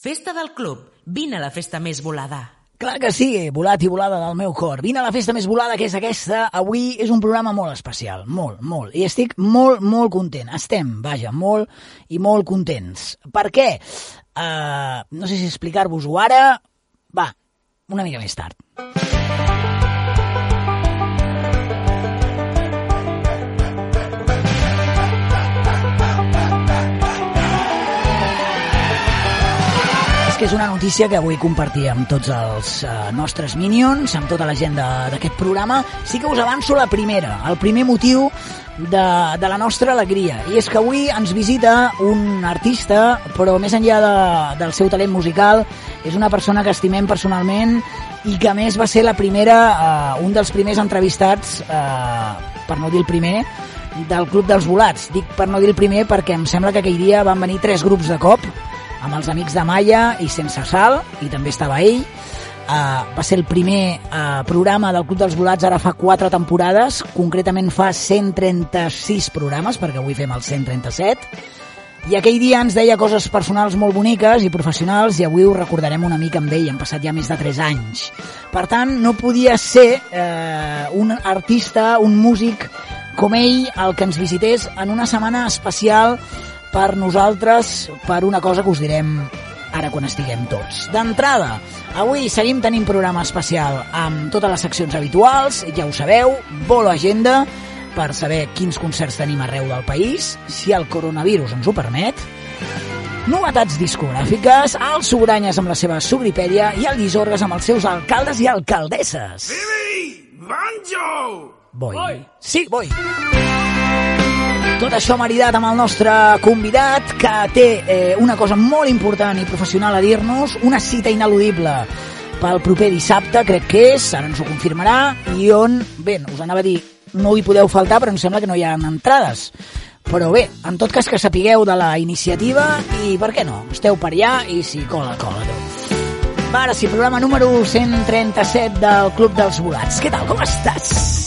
Festa del club. Vine a la festa més volada. Clar que sí, volat i volada del meu cor. Vine a la festa més volada, que és aquesta. Avui és un programa molt especial, molt, molt. I estic molt, molt content. Estem, vaja, molt i molt contents. Per què? Uh, no sé si explicar-vos-ho ara. Va, una mica més tard. Que és una notícia que avui compartir amb tots els uh, nostres Minions, amb tota la gent d'aquest programa. Sí que us avanço la primera, el primer motiu de, de la nostra alegria. I és que avui ens visita un artista, però més enllà de, del seu talent musical, és una persona que estimem personalment i que a més va ser la primera, uh, un dels primers entrevistats, uh, per no dir el primer, del Club dels Volats. Dic per no dir el primer perquè em sembla que aquell dia van venir tres grups de cop, amb els amics de Malla i Sense Sal, i també estava ell. Uh, va ser el primer uh, programa del Club dels Volats ara fa quatre temporades, concretament fa 136 programes, perquè avui fem el 137, i aquell dia ens deia coses personals molt boniques i professionals i avui ho recordarem una mica amb ell, han passat ja més de 3 anys. Per tant, no podia ser eh, un artista, un músic com ell el que ens visités en una setmana especial per nosaltres, per una cosa que us direm ara quan estiguem tots. D'entrada, avui seguim tenint programa especial amb totes les seccions habituals, ja ho sabeu, Bolo Agenda, per saber quins concerts tenim arreu del país, si el coronavirus ens ho permet, novetats discogràfiques, el Sobranyes amb la seva Sugripèdia i el Llisorgues amb els seus alcaldes i alcaldesses. Bibi! Banjo! Boi. Boi. Sí, boi. Tot això maridat amb el nostre convidat, que té eh, una cosa molt important i professional a dir-nos, una cita ineludible pel proper dissabte, crec que és, ara ens ho confirmarà, i on, bé, us anava a dir, no hi podeu faltar, però em sembla que no hi ha entrades. Però bé, en tot cas que sapigueu de la iniciativa i, per què no, esteu per allà i si cola, cola. Va, ara sí, programa número 137 del Club dels Volats. Què tal, com estàs?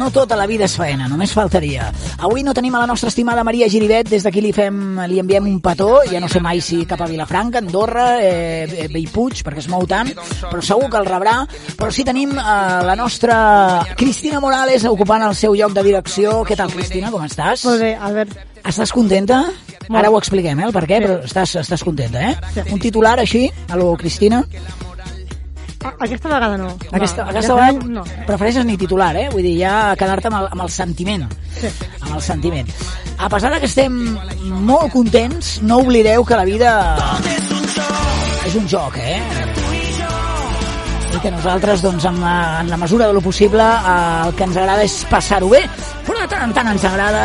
No tota la vida és faena, només faltaria. Avui no tenim a la nostra estimada Maria Giribet, des d'aquí li, fem, li enviem un petó, ja no sé mai si cap a Vilafranca, Andorra, eh, Bellpuig, perquè es mou tant, però segur que el rebrà. Però sí tenim eh, la nostra Cristina Morales ocupant el seu lloc de direcció. Què tal, Cristina, com estàs? Molt bé, Albert. Estàs contenta? Molt. Ara ho expliquem, eh, el per què, però estàs, estàs contenta, eh? Sí. Un titular així, a lo Cristina? Ah, aquesta vegada no. Aquesta, no, aquesta vegada No. prefereixes ni titular, eh? Vull dir, ja quedar-te amb, el, amb el sentiment. Sí. Amb el sentiment. A pesar que estem molt contents, no oblideu que la vida és un joc, eh? I que nosaltres, doncs, en la, en la mesura de lo possible, eh, el que ens agrada és passar-ho bé, però de tant en tant ens agrada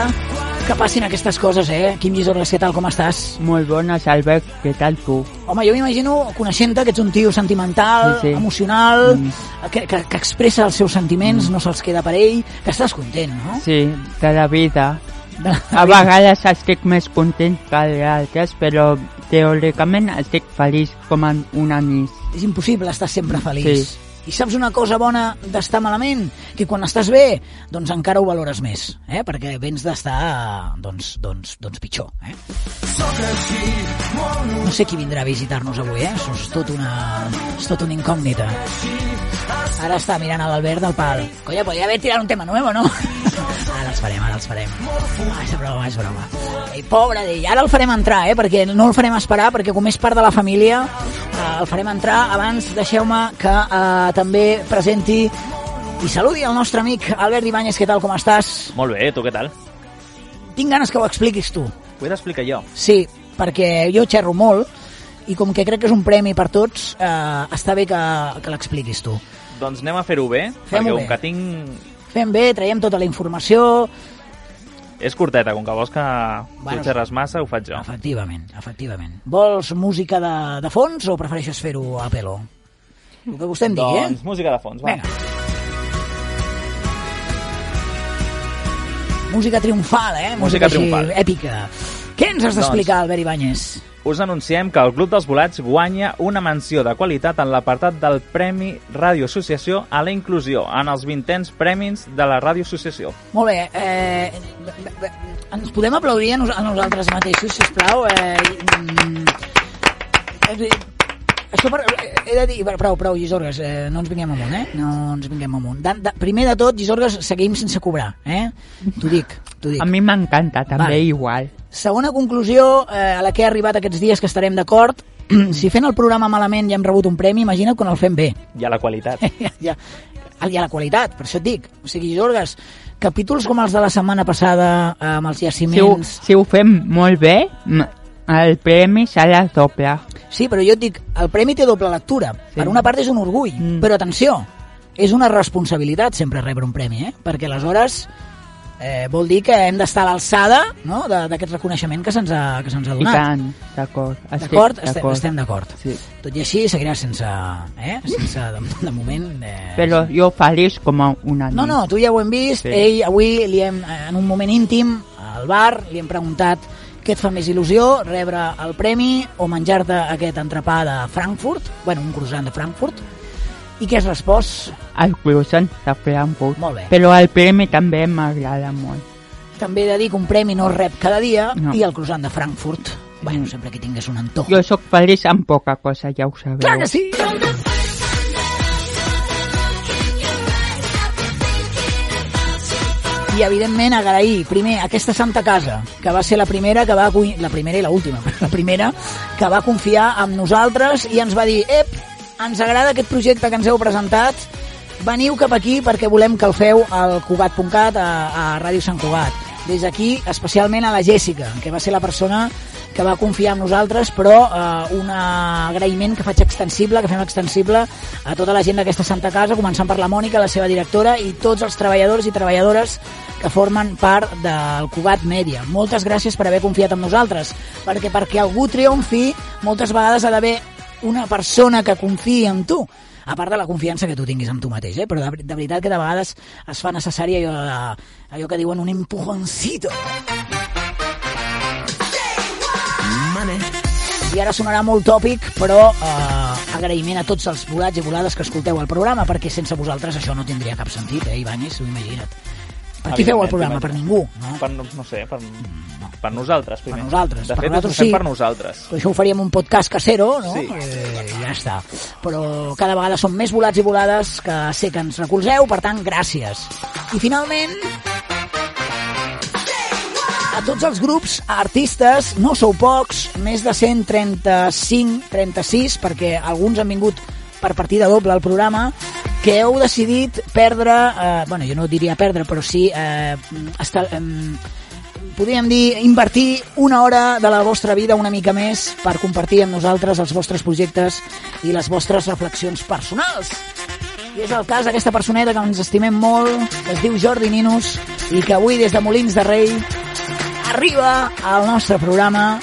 que passin aquestes coses, eh? Quim Llisorles, què tal, com estàs? Molt bones, Albert. Què tal tu? Home, jo m'imagino, coneixent-te, que ets un tio sentimental, Sí, sí. emocional, Mm. que, que, que expressa els seus sentiments, no se'ls queda per ell, que estàs content, no? Sí, de la vida. De la A vida. vegades estic més content que d'altres, però teòricament estic feliç com un anís. És impossible estar sempre feliç. Sí. I saps una cosa bona d'estar malament? Que quan estàs bé, doncs encara ho valores més, eh? perquè vens d'estar, doncs, doncs, doncs pitjor. Eh? No sé qui vindrà a visitar-nos avui, eh? Això és tot una, és tot una incògnita. Ara està mirant a l'Albert del pal. Colla, podria haver tirat un tema nou, no? Ara els farem, ara els farem. Ah, és broma, és broma. Ei, pobre d'ell. Ara el farem entrar, eh? Perquè no el farem esperar, perquè com és part de la família, eh, el farem entrar. Abans, deixeu-me que eh, també presenti i saludi el nostre amic Albert Ibáñez. Què tal, com estàs? Molt bé, tu què tal? Tinc ganes que ho expliquis tu. Ho he d'explicar jo. Sí, perquè jo xerro molt i com que crec que és un premi per tots, eh, està bé que, que l'expliquis tu. Doncs anem a fer-ho bé, Fem-ho perquè bé. com que tinc... Fem bé, traiem tota la informació... És curteta, com que vols que Bueno, tu xerres massa, ho faig jo. Efectivament, efectivament. Vols música de, de fons o prefereixes fer-ho a pelo? El que vostè em digui, doncs música de fons, eh? va. Vinga. Música triomfal, eh? Música així triomfal. èpica. Què ens has d'explicar, Albert Ibáñez? Us anunciem que el Club dels Volats guanya una menció de qualitat en l'apartat del Premi Ràdio Associació a la inclusió en els 20ens Premis de la Ràdio Associació. Molt bé, eh, ens podem aplaudir a, nos a nosaltres mateixos, sisplau. Eh, mm, eh, això per, eh, he de dir, prou, prou, Gisorgues, eh, no ens vinguem amunt, eh? No ens vinguem amunt. De, de, primer de tot, Gisorgues, seguim sense cobrar, eh? T'ho dic, t'ho dic. A mi m'encanta també Vale. igual. Segona conclusió eh, a la que he arribat aquests dies que estarem d'acord, si fent el programa malament ja hem rebut un premi, imagina't quan el fem bé. I a la qualitat. ja, ja, hi ha la qualitat, per això et dic. O sigui, Gisorgues, capítols com els de la setmana passada eh, amb els Si ho, jaciments... si ho fem molt bé, el premi serà doble. Sí, però jo et dic, el premi té doble lectura. Sí. Per una part és un orgull, Mm. però atenció, és una responsabilitat sempre rebre un premi, eh? perquè aleshores eh, vol dir que hem d'estar a l'alçada no? d'aquest reconeixement que se'ns ha, que se'ns ha I donat. tant, d'acord. D'acord? Estem, estem d'acord. Sí. Tot i així seguirà sense... Eh? sense de, de moment... Eh, Però jo feliç com a una No, no, tu ja ho hem vist. Sí. Ell, avui, li hem, eh, en un moment íntim, al bar, li hem preguntat què et fa més il·lusió, rebre el premi o menjar-te aquest entrepà de Frankfurt, bueno, un croissant de Frankfurt, i què has respost? El croissant de Frankfurt. Molt bé. Però el premi també m'agrada molt. També he de dir que un premi no es rep cada dia, No. i el croissant de Frankfurt, bueno, sempre que tingués un antojo. Jo sóc feliç amb poca cosa, ja ho sabeu. Clar que sí! I, evidentment, agrair, primer, aquesta Santa Casa, que va ser la primera que va... La primera i la última, però la primera que va confiar en nosaltres i ens va dir ep, ens agrada aquest projecte que ens heu presentat, veniu cap aquí perquè volem que el feu al Cugat.cat, a, a Ràdio Sant Cugat. Des d'aquí, especialment a la Jèssica, que va ser la persona que va confiar en nosaltres, però eh, un agraïment que faig extensible, que fem extensible a tota la gent d'aquesta Santa Casa, començant per la Mònica, la seva directora, i tots els treballadors i treballadores que formen part del Cugat Mèdia. Moltes gràcies per haver confiat en nosaltres, perquè perquè algú triomfi, moltes vegades ha d'haver una persona que confiï en tu a part de la confiança que tu tinguis en tu mateix, eh? però de, de veritat que de vegades es fa necessari allò, de, allò que diuen un empujoncito. I ara sonarà molt tòpic, però eh, agraïment a tots els volats i volades que escolteu el programa, perquè sense vosaltres això no tindria cap sentit, eh, Ibáñez, ho imagina't. Per qui feu el programa? Per ningú, no? Per, no, no sé, per, per nosaltres, primer. nosaltres, De per fet, nosaltres ho fem sí. per nosaltres. Però això ho faríem un podcast casero, no? Sí. Eh, ja està. Però cada vegada som més volats i volades que sé que ens recolzeu, per tant, gràcies. I finalment, a tots els grups artistes, no sou pocs, més de 135, 36, perquè alguns han vingut per partida doble al programa, que heu decidit perdre, eh, bueno, jo no diria perdre, però sí eh, estar, eh, podríem dir, invertir una hora de la vostra vida una mica més per compartir amb nosaltres els vostres projectes i les vostres reflexions personals. I és el cas d'aquesta personeta que ens estimem molt, que es diu Jordi Ninus, i que avui des de Molins de Rei arriba al nostre programa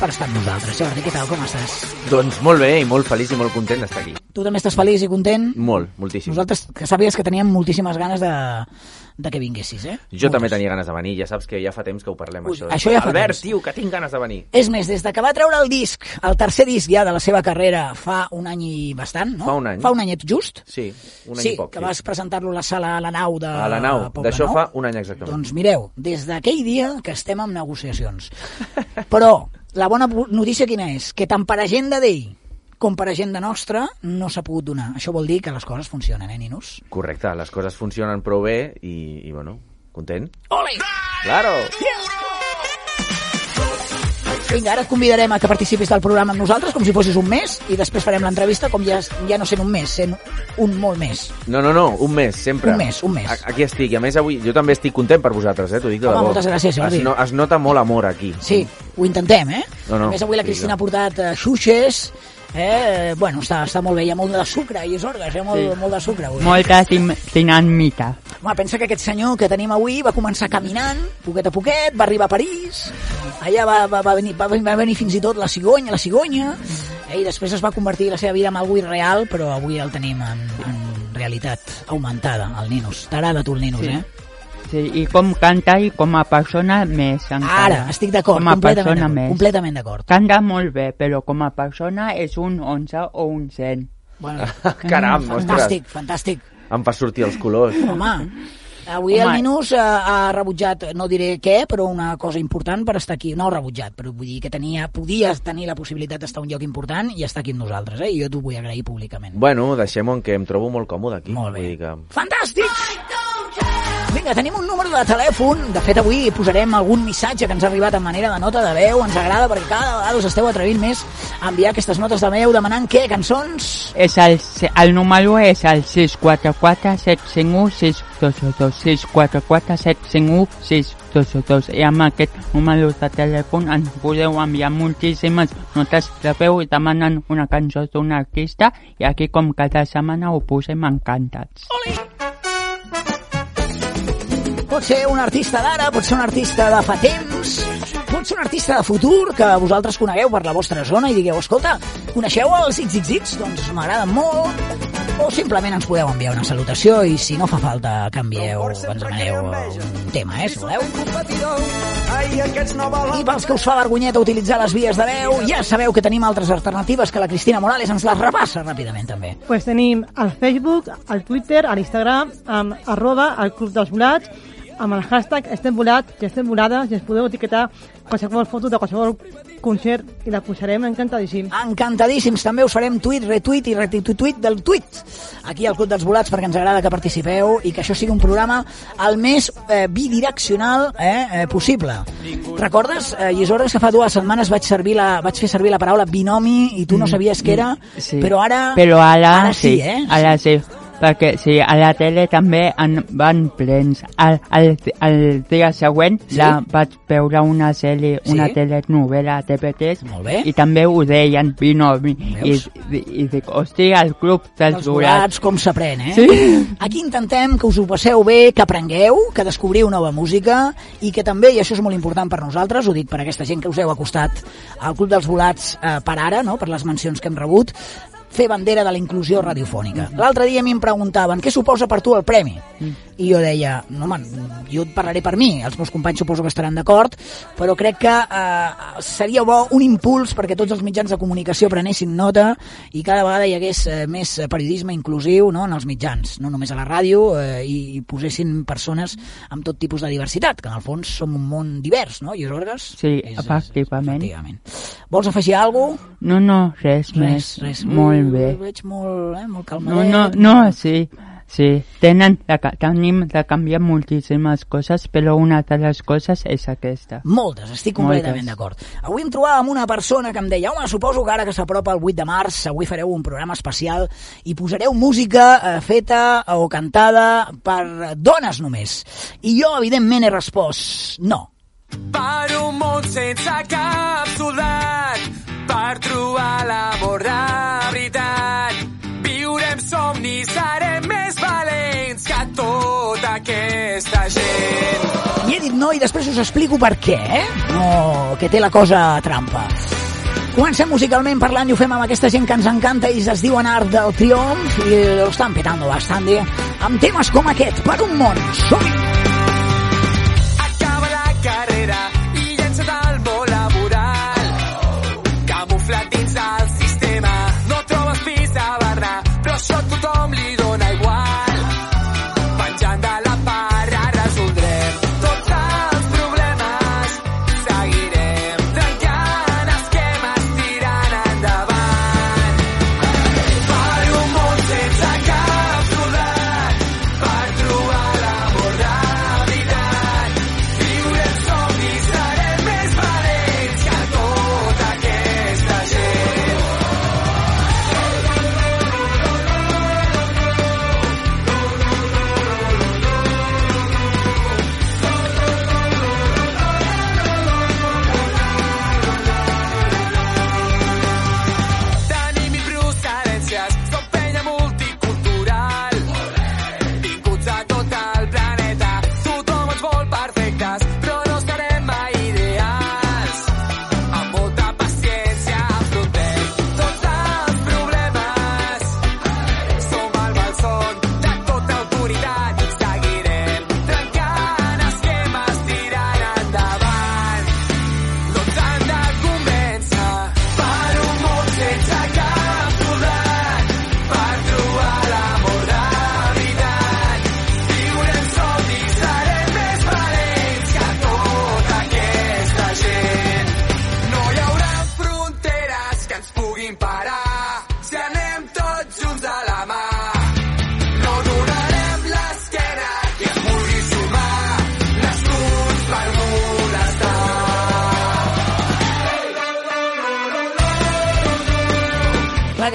per estar amb nosaltres. Jordi, què tal, com estàs? Doncs molt bé, i molt feliç i molt content d'estar aquí. Tu també estàs feliç i content? Molt, moltíssim. Nosaltres, que sàpigues que teníem moltíssimes ganes de, de que vinguessis, eh? Jo també Moltes. tenia ganes de venir, ja saps que ja fa temps que ho parlem, Ui, això. això ja fa Albert, temps. tio, que tinc ganes de venir. És més, des de que va treure el disc, el tercer disc ja de la seva carrera, fa un any i bastant, no? Fa un any. Fa un anyet just? Sí, un any sí, i poc. que vas presentar-lo a la sala a la nau de A la nau, d'això fa un any exactament. Doncs mireu, des d'aquell dia que estem en negociacions. Però la bona notícia quina és? Que tant per agenda d'ell com per agenda nostra no s'ha pogut donar. Això vol dir que les coses funcionen, eh, Ninus? Correcte, les coses funcionen prou bé i, i bueno, content. Ole! Claro! Vinga, ara et convidarem a que participis del programa amb nosaltres com si fossis un mes i després farem l'entrevista com ja, ja no sent un mes, sent un molt més. No, no, no, un mes, sempre. Un mes, un mes. A- Aquí estic, i a més avui jo també estic content per vosaltres, eh, t'ho dic de Home, debò. moltes gràcies, Jordi. Es, no, es nota molt amor aquí. Sí, ho intentem, eh? No, no, a més, avui la sí, Cristina no. ha portat eh, xuxes, eh? Bueno, està, està molt bé, hi ha molt de sucre i és orgues, hi ha molt, Sí. molt de sucre avui. Molta din- dinamita. Home, pensa que aquest senyor que tenim avui va començar caminant, poquet a poquet, va arribar a París, allà va, va, va, venir, va, va venir fins i tot la cigonya, la cigonya, eh, i després es va convertir la seva vida en algú irreal, però avui el tenim en, en realitat augmentada, el Ninus. T'agrada tu el Ninus, Sí. eh? Sí, i com canta i com a persona més encara. Ara, estic d'acord, completament d'acord. Completament d'acord. Canta molt bé, però com a persona és un 11 o un 100. Bueno, Caram, ostres. fantàstic, fantàstic. Em fa sortir els colors. Home, avui el Home. Minus eh, ha rebutjat, no diré què, però una cosa important per estar aquí. No ha rebutjat, però vull dir que tenia, podia tenir la possibilitat d'estar a un lloc important i estar aquí amb nosaltres, eh? I jo t'ho vull agrair públicament. Bueno, deixem-ho en què em trobo molt còmode aquí. Molt bé. Vull dir que... Fantàstic! Vinga, tenim un número de telèfon. De fet, avui posarem algun missatge que ens ha arribat en manera de nota de veu. Ens agrada perquè cada vegada us esteu atrevint més a enviar aquestes notes de veu demanant què? Cançons? És el, el número és el 644 751 622 644 751 622 i amb aquest número de telèfon ens podeu enviar moltíssimes notes de veu demanant una cançó d'un artista i aquí com cada setmana ho posem encantats. Pot ser un artista d'ara, pot ser un artista de fa temps, pot ser un artista de futur que vosaltres conegueu per la vostra zona i digueu, escolta, coneixeu els XXX? Doncs m'agraden molt. O simplement ens podeu enviar una salutació i si no fa falta canvieu, ens demaneu un tema, eh, si voleu. I pels que us fa vergonyeta utilitzar les vies de veu, ja sabeu que tenim altres alternatives que la Cristina Morales ens les repassa ràpidament també. Pues tenim al Facebook, al Twitter, a l'Instagram, amb arroba al Club dels Volats, amb el hashtag estem volats, que estem volades, i ens podeu etiquetar qualsevol foto de qualsevol concert i la posarem encantadíssim. Encantadíssims, també us farem tuit, retuit i retituit del tuit aquí al Club dels Volats perquè ens agrada que participeu i que això sigui un programa el més eh, bidireccional eh, eh, possible. Recordes, eh, Llisores, que fa dues setmanes vaig, servir la, vaig fer servir la paraula binomi i tu no sabies què era, Mm, Sí. però ara, Però ara, ara sí, eh? Ara sí, perquè sí, a la tele també en van plens. El, el, el dia següent Sí? la vaig veure una sèrie, Sí? una telenovela a TV3 Molt bé. i també ho deien binomi. I, i, i dic, hòstia, el club dels els volats. volats, com s'aprèn, eh? Sí. Aquí intentem que us ho passeu bé, que aprengueu, que descobriu nova música i que també, i això és molt important per nosaltres, ho dic per aquesta gent que us heu acostat al Club dels Volats eh, per ara, no? per les mencions que hem rebut, fer bandera de la inclusió radiofònica. L'altre dia a mi em preguntaven què suposa per tu el premi? I jo deia, no, man, jo et parlaré per mi, els meus companys suposo que estaran d'acord, però crec que eh, seria bo un impuls perquè tots els mitjans de comunicació prenessin nota i cada vegada hi hagués eh, més periodisme inclusiu no, en els mitjans, no només a la ràdio, eh, i, i posessin persones amb tot tipus de diversitat, que en el fons som un món divers, no, Isorgues? Sí, efectivament. efectivament. Vols afegir alguna cosa? No, no, res, Res, més. res. Molt Mm, bé. El veig molt, eh, molt No, calmadet. no, no, sí. Sí, tenen de, ca- tenim de canviar moltíssimes coses, però una de les coses és aquesta. Moltes, estic completament d'acord. Avui em trobava amb una persona que em deia home, suposo que ara que s'apropa el 8 de març avui fareu un programa especial i posareu música eh, feta o cantada per dones només. I jo, evidentment, he respost no. Per un món sense cap soldat, per trobar l'amor de veritat. Viurem somnis, serem més valents que tota aquesta gent. I he dit no i després us explico per què, eh? No, que té la cosa trampa. Comencem musicalment parlant i ho fem amb aquesta gent que ens encanta i es diuen Art del Triomf i lo estan petando bastante amb temes com aquest, per un món. som Barna, però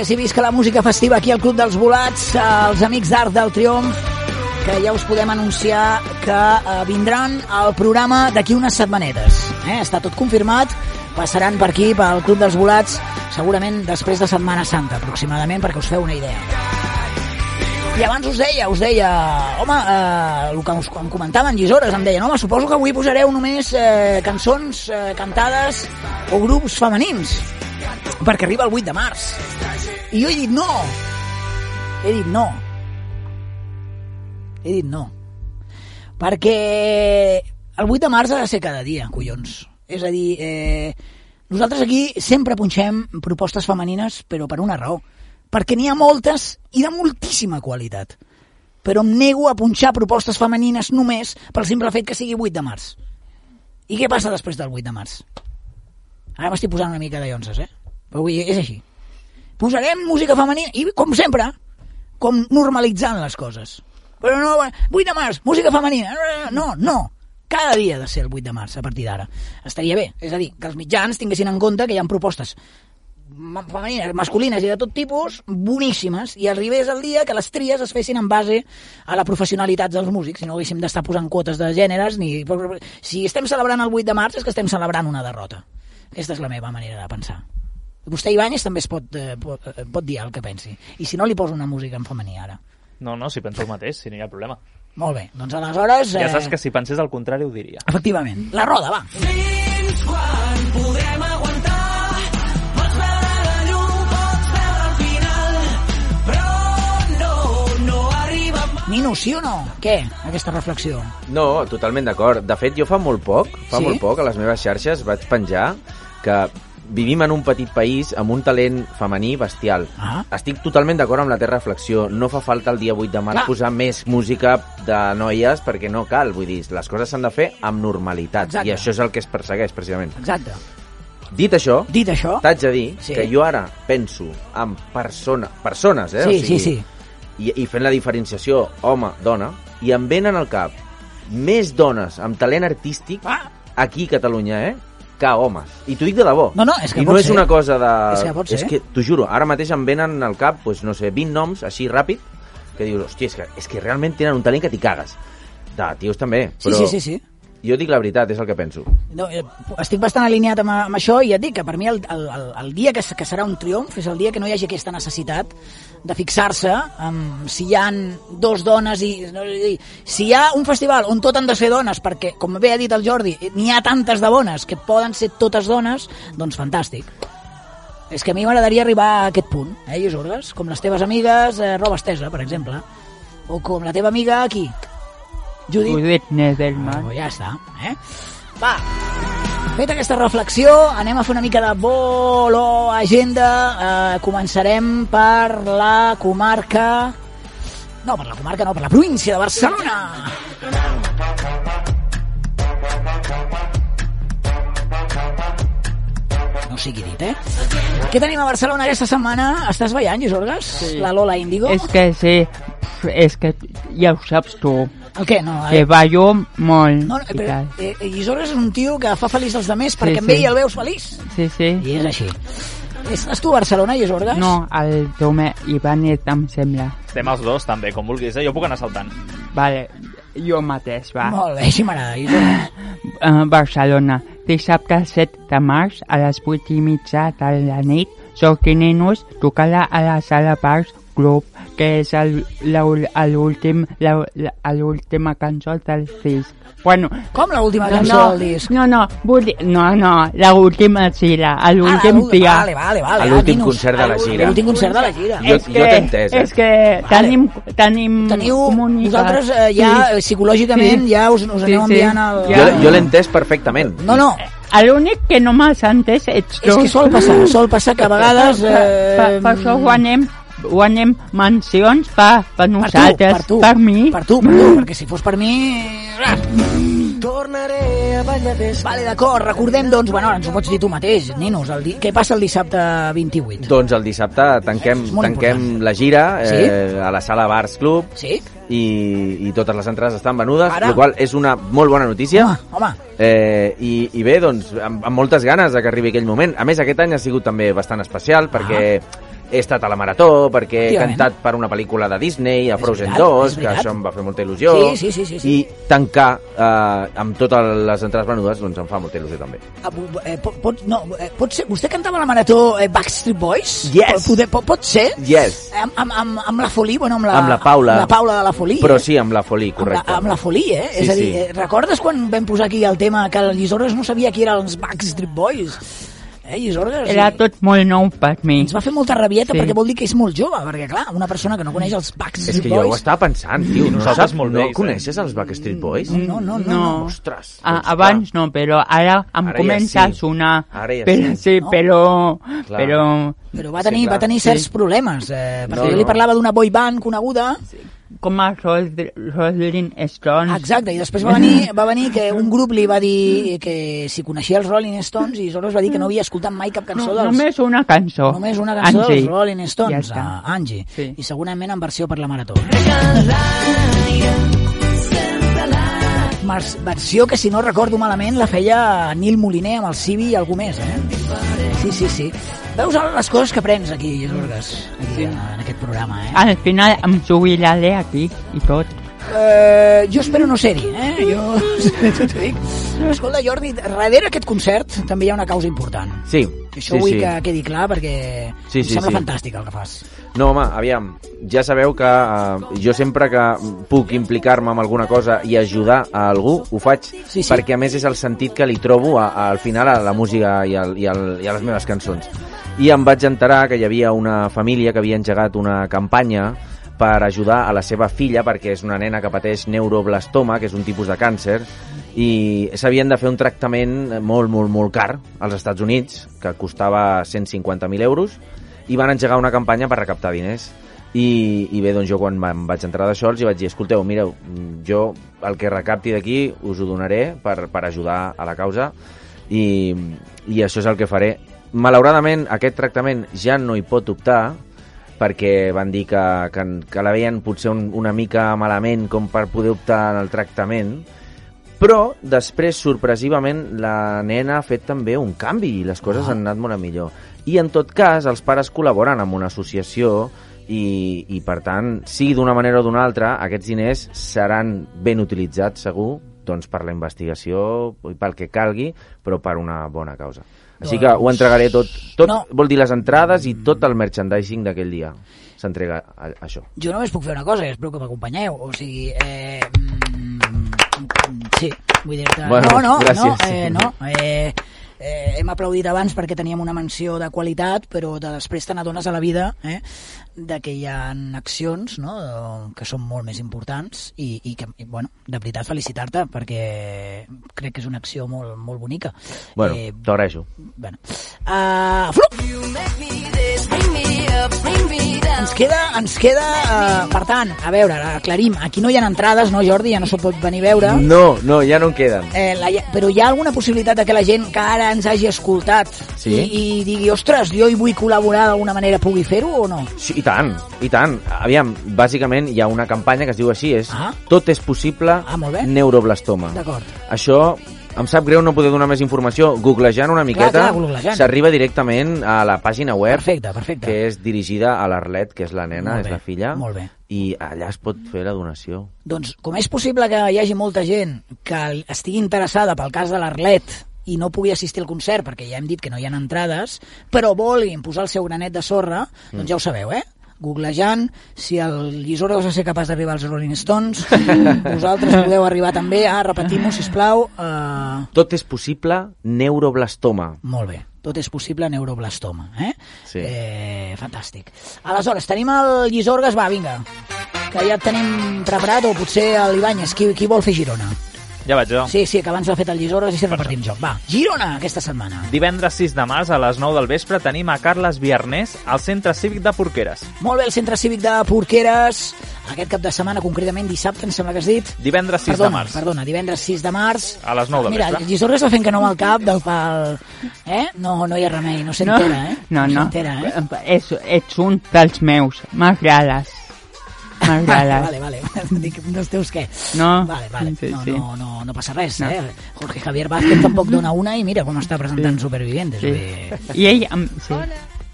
que sí, visca la música festiva aquí al Club dels Volats, eh, els amics d'Art del Triomf, que ja us podem anunciar que eh, vindran al programa d'aquí unes setmanetes. Eh? Està tot confirmat, passaran per aquí, pel Club dels Volats, segurament després de Setmana Santa, aproximadament, perquè us feu una idea. I abans us deia, us deia, home, eh, el que us, em comentaven llisores, em deien, home, suposo que avui posareu només eh, cançons eh, cantades o grups femenins, perquè arriba el 8 de març. I jo he dit no. He dit no. He dit no. Perquè el 8 de març ha de ser cada dia, collons. És a dir, eh, nosaltres aquí sempre punxem propostes femenines, però per una raó. Perquè n'hi ha moltes i de moltíssima qualitat. Però em nego a punxar propostes femenines només pel simple fet que sigui 8 de març. I què passa després del 8 de març? Ara m'estic posant una mica de llonses, eh? Però vull dir, és així. Posarem música femenina i, com sempre, com normalitzant les coses. Però no, 8 de març, música femenina. No, no. Cada dia ha de ser el 8 de març, a partir d'ara. Estaria bé. És a dir, que els mitjans tinguessin en compte que hi ha propostes femenines, masculines i de tot tipus, boníssimes, i arribés el dia que les tries es fessin en base a la professionalitat dels músics, si no haguéssim d'estar posant quotes de gèneres, ni... si estem celebrant el 8 de març és que estem celebrant una derrota. Aquesta és la meva manera de pensar. Vostè, Ibáñez, també es pot, eh, pot, eh, pot dir el que pensi. I si no, li poso una música en femení ara. No, no, si penso el mateix, si no hi ha problema. Molt bé, doncs aleshores... Ja saps que si pensés el contrari ho diria. Efectivament. La roda, va. Fins quan podrem aguantar? Pots veure la llum, pots veure el final, però no, no arriba mai. Nino, sí o no? Què, aquesta reflexió? No, totalment d'acord. De fet, jo fa molt poc, fa Sí? molt poc, a les meves xarxes vaig penjar que vivim en un petit país amb un talent femení bestial. Ah. Estic totalment d'acord amb la teva reflexió. No fa falta el dia 8 de març Clar. posar més música de noies perquè no cal. Vull dir, les coses s'han de fer amb normalitat. Exacte. I això és el que es persegueix, precisament. Exacte. Dit això, Dit això... t'haig de dir Sí. que jo ara penso en persona, persones, eh? Sí, o sigui, sí, sí. I, i fent la diferenciació home-dona, i em venen al cap més dones amb talent artístic Ah. aquí a Catalunya, eh? Que homes. I t'ho dic de debò. No, no, és que I no és ser. una cosa de... És que pot ser. És que, t'ho juro, ara mateix em venen al cap, pues, no sé, 20 noms, així ràpid, que dius, hòstia, és que, és que realment tenen un talent que t'hi cagues. De tios també, Sí, però sí, sí, sí. Jo dic la veritat, és el que penso. No, eh, estic bastant alineat amb, amb això i et dic que per mi el, el, el, dia que, que serà un triomf és el dia que no hi hagi aquesta necessitat de fixar-se en si hi han dos dones i no, dir, si hi ha un festival on tot han de ser dones perquè, com bé ha dit el Jordi, n'hi ha tantes de bones que poden ser totes dones, doncs fantàstic. És que a mi m'agradaria arribar a aquest punt, eh, Lluís Com les teves amigues, eh, Roba Estesa, per exemple. O com la teva amiga aquí, Judit Judit Nedelman. Ah, ja està, eh? Va, feta aquesta reflexió, anem a fer una mica de bolo agenda. Eh, començarem per la comarca... No, per la comarca no, per la província de Barcelona. No sigui dit, eh? Què tenim a Barcelona aquesta setmana? Estàs ballant, Lluís Orgas? Sí. La Lola Índigo? És que sí, és que ja ho saps tu, El què? No, que ballo molt No, no, i però, tal. eh, eh, Orgas és un tio que fa feliç els altres perquè Sí, amb ell el veus feliç. Sí, sí. I és així. Estàs tu a Barcelona, Lluís Orgas? No, el Tomé Ibáñez em sembla. Estem els dos també, com vulguis, eh? Jo puc anar saltant. Vale, jo mateix, va. Molt bé, així m'agrada. Uh, Barcelona, dissabte 7 de març a les 8 i mitja de la nit, Sortinenos tocarà a la sala Parcs Club, que és l'última cançó del disc. Bueno, Com l'última no, cançó no, del disc? no, no, vull dir, no, no, l'última gira, a l'últim l'últim- dia. Vale, vale, vale. A l'últim ah, concert de la gira. L'últim concert de la gira. Jo- és jo que, t'he entès, eh? És que Vale. tenim, tenim Teniu, comunicat. vosaltres eh, ja Sí. eh, psicològicament Sí. ja us, us Sí, aneu sí. enviant el... Jo, jo l'he entès perfectament. No, no, L'únic que no m'has entès ets tu. és que sol passar, sol passar que a vegades... Eh, per, per això guanyem, guanyem mencions per, per per tu, nosaltres, per tu, per mi. per tu, per tu, perquè si fos per mi... Tornaré Vale, d'acord, recordem, doncs, bueno, ens ho pots dir tu mateix, Ninos, el di... què passa el dissabte 28? Doncs el dissabte tanquem, tanquem important. la gira Sí? eh, a la sala Bars Club Sí? i, i totes les entrades estan venudes, Ara? la qual és una molt bona notícia. Home, home, Eh, i, I bé, doncs, amb, amb moltes ganes de que arribi aquell moment. A més, aquest any ha sigut també bastant especial perquè he estat a la Marató, perquè he cantat per una pel·lícula de Disney, a Frozen veritat, 2, és que això em va fer molta il·lusió. Sí, sí, sí, sí, sí. I tancar eh, amb totes les entrades venudes doncs em fa molta il·lusió també. Ah, eh, pot, pot, no, eh, pot ser, vostè cantava a la Marató eh, Backstreet Boys? Yes. Pot, pot, pot ser? Yes. Amb, amb, amb, amb la Folie, bueno, amb la, Amb la Paula. Amb la Paula de la Folie. Però eh? sí, amb la Amb correcte. la, amb la Folie, eh? Sí, és a dir, sí. eh, recordes quan vam posar aquí el tema que Llisorres no sabia qui eren els Backstreet Boys? Eh, Llisorres? Era tot molt nou per mi. Ens va fer molta rabieta Sí. perquè vol dir que és molt jove, perquè clar, una persona que no coneix els Backstreet És que jo ho Boys... estava pensant, tio. No, nosaltres saps, molt no vells, eh? coneixes els Backstreet Boys? No, no, no. No. Ostres. Ah, doncs, abans no, però ara em Ara ja comença sí. a sonar. Ara ja però, sí. sí, No? però... Clar. Però Però va tenir, Sí, clar. va tenir Sí. certs problemes, eh, perquè No, jo li no. parlava d'una boy band coneguda, com a Rolling Stones. Exacte, i després va venir, va venir que un grup li va dir que si coneixia els Rolling Stones i Soros va dir que no havia escoltat mai cap cançó No, dels... només una cançó. Només una cançó Angie. dels Rolling Stones, Ja Angie, Sí. i segurament en versió per la Marató. Versió que, si no recordo malament, la feia Nil Moliner amb el Civi i algú més, eh? Sí, sí, sí. Veus les coses que aprens aquí, Jorges, aquí en, en aquest programa, eh? Al final em jubilaré aquí i tot. Eh, jo espero no ser-hi, eh? Jo t'ho dic. Escolta, Jordi, darrere aquest concert també hi ha una causa important. Sí, Això sí, vull sí. que quedi clar perquè Sí, em sí, sembla sí. fantàstic el que fas. No, home, aviam, ja sabeu que uh, jo sempre que puc implicar-me en alguna cosa i ajudar a algú, ho faig, Sí, sí. perquè a més és el sentit que li trobo a, a, al final a la música i, al, i, al, i a les meves cançons. I em vaig enterar que hi havia una família que havia engegat una campanya per ajudar a la seva filla perquè és una nena que pateix neuroblastoma, que és un tipus de càncer, i s'havien de fer un tractament molt, molt, molt car als Estats Units, que costava 150.000 euros, i van engegar una campanya per recaptar diners. I, i bé, doncs jo quan em vaig entrar d'això els vaig dir, escolteu, mireu, jo el que recapti d'aquí us ho donaré per, per ajudar a la causa i, i això és el que faré. Malauradament, aquest tractament ja no hi pot optar perquè van dir que, que, que la veien potser un, una mica malament com per poder optar en el tractament, però després, sorpresivament, la nena ha fet també un canvi i les coses Ah. han anat molt a millor. I en tot cas, els pares col·laboren amb una associació i, i per tant, sigui d'una manera o d'una altra, aquests diners seran ben utilitzats, segur, doncs per la investigació i pel que calgui, però per una bona causa. Així que ho entregaré tot, tot No. vol dir les entrades i tot el merchandising d'aquell dia s'entrega això. Jo només puc fer una cosa, i espero que m'acompanyeu. O sigui, eh, mm, sí, vull dir-te... Bueno, no, no, gràcies. no, eh, no, eh, eh, hem aplaudit abans perquè teníem una menció de qualitat, però de després te n'adones a la vida eh, de que hi ha accions no, que són molt més importants i, i que, i, bueno, de veritat felicitar-te perquè crec que és una acció molt, molt bonica. Bueno, Eh, t'ho agraeixo. bueno. Uh, flup! Ens queda, ens queda uh, per tant, a veure, aclarim, aquí no hi ha entrades, no Jordi, ja no s'ho pot venir a veure, No, no, ja no en queden. eh, la, però hi ha alguna possibilitat de que la gent que ara ens hagi escoltat Sí. i, i digui, ostres, jo hi vull col·laborar d'alguna manera, pugui fer-ho o no? Sí, i tant, i tant. Aviam, bàsicament hi ha una campanya que es diu així, és Ah. Tot és possible, Ah, molt bé. neuroblastoma. D'acord. Això em sap greu no poder donar més informació. Googlejant una miqueta, s'arriba directament a la pàgina web, Perfecte, perfecte. que és dirigida a l'Arlet, que és la nena, és la filla, molt bé. i allà es pot fer la donació. Doncs com és possible que hi hagi molta gent que estigui interessada pel cas de l'Arlet i no pugui assistir al concert perquè ja hem dit que no hi ha entrades, però vulguin posar el seu granet de sorra, doncs ja ho sabeu, eh? Googlejant, si el Llisora us ser capaç d'arribar als Rolling Stones, vosaltres podeu arribar també a, repetim-ho, sisplau, uh, Tot és possible, neuroblastoma. molt bé. Tot és possible neuroblastoma, eh? Sí. eh fantàstic. Aleshores, tenim el Llisorgues, va, vinga, que ja tenim preparat, o potser l'Ibanyes, qui, qui vol fer Girona? Ja vaig jo. Sí, sí, que abans ho ha fet el Llisores i si repartim joc. Va, Girona, aquesta setmana. Divendres 6 de març a les 9 del vespre tenim a Carles Viernès al Centre Cívic de Porqueres. Molt bé, el Centre Cívic de Porqueres, aquest cap de setmana, concretament dissabte, em sembla que has dit. Divendres 6 perdona, de març. Perdona, divendres 6 de març. A les 9 del Mira, vespre. el Llisors està fent que no amb el cap del pal... Eh? No, no hi ha remei, no s'entera, eh? No, no. s'entera, eh? Ets, ets un dels meus. M'agrades. M'agrades. Vale, vale, vale. Dic, un dels teus què? No. Vale, vale. Sí, no, sí. no, no, no passa res, No. eh? Jorge Javier Vázquez tampoc dona una i mira com està presentant Supervivientes. Sí. Bé. I ell... em- Sí.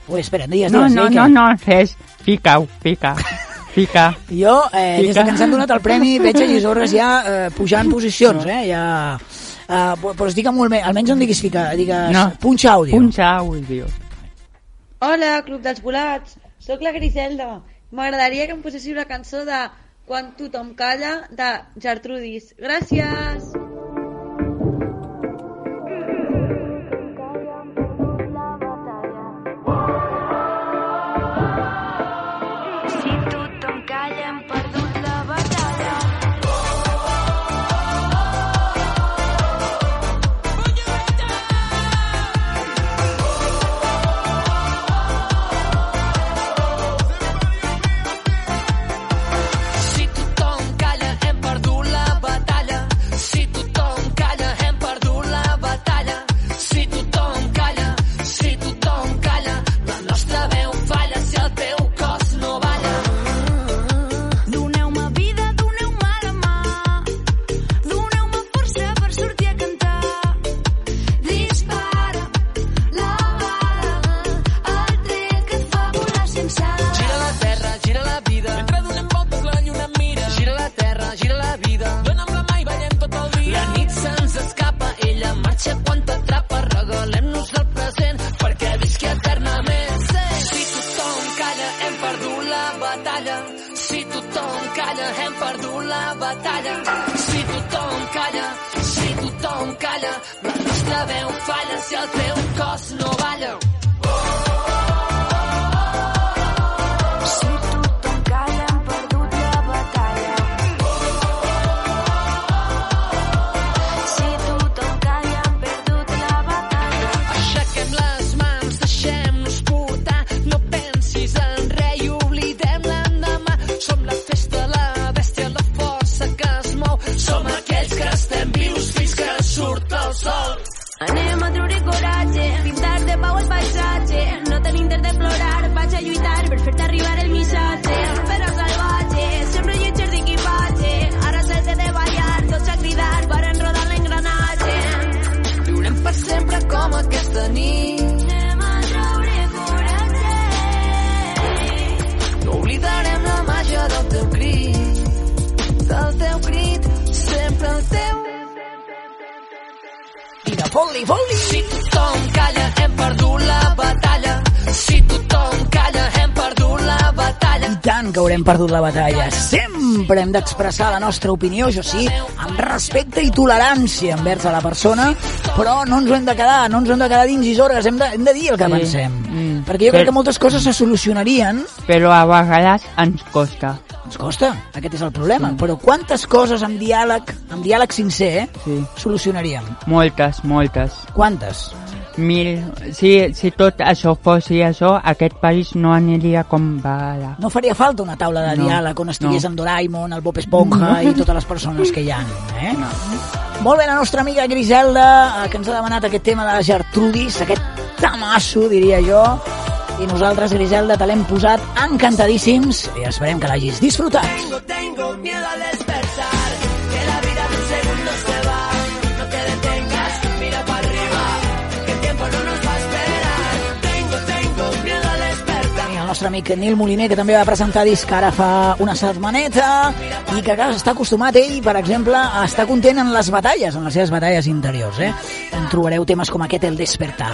Ui, espera, digues, No, digues, no, eh, no, que- no, res. Fica-ho, fica. Fica. Jo, eh, des Fica. que ens han donat el premi, veig a Llisorres ja eh, pujant posicions, eh? Ja... Uh, doncs digue'm molt bé, almenys no em diguis fica, digues No. punxa àudio. Punxa àudio. Hola, Club dels Volats. Sóc la Griselda. M'agradaria que em poséssiu la cançó de Quan tothom calla de Gertrudis. Gràcies! Hem d'expressar la nostra opinió, això sí, amb respecte i tolerància envers a la persona, però no ens ho hem de quedar, no ens ho hem de quedar dins i hores, hem de, hem de dir el que Sí. pensem. Mm. Perquè jo crec Però- que moltes coses se solucionarien, Però a vegades ens costa. ens costa, aquest és el problema, però quantes coses amb diàleg, amb diàleg sincer, eh, Sí. solucionaríem? Moltes, moltes. Quantes? Mil... Si, si tot això fos això, aquest país no aniria com va ara. No faria falta una taula de No, diàleg on estigués no. en Doraemon, el Bob Esponja i totes les persones que hi ha. Eh? No. Molt bé, la nostra amiga Griselda, eh, que ens ha demanat aquest tema de Gertrudis, aquest tamasso, diria jo, i nosaltres, Griselda, te l'hem posat encantadíssims i esperem que l'hagis disfrutat. Tengo, tengo miedo al despertar, el nostre amic Nil Moliner, que també va presentar disc ara fa una setmaneta i que clar, està acostumat ell, per exemple, a estar content en les batalles, en les seves batalles interiors. Eh? En trobareu temes com aquest, El Despertar.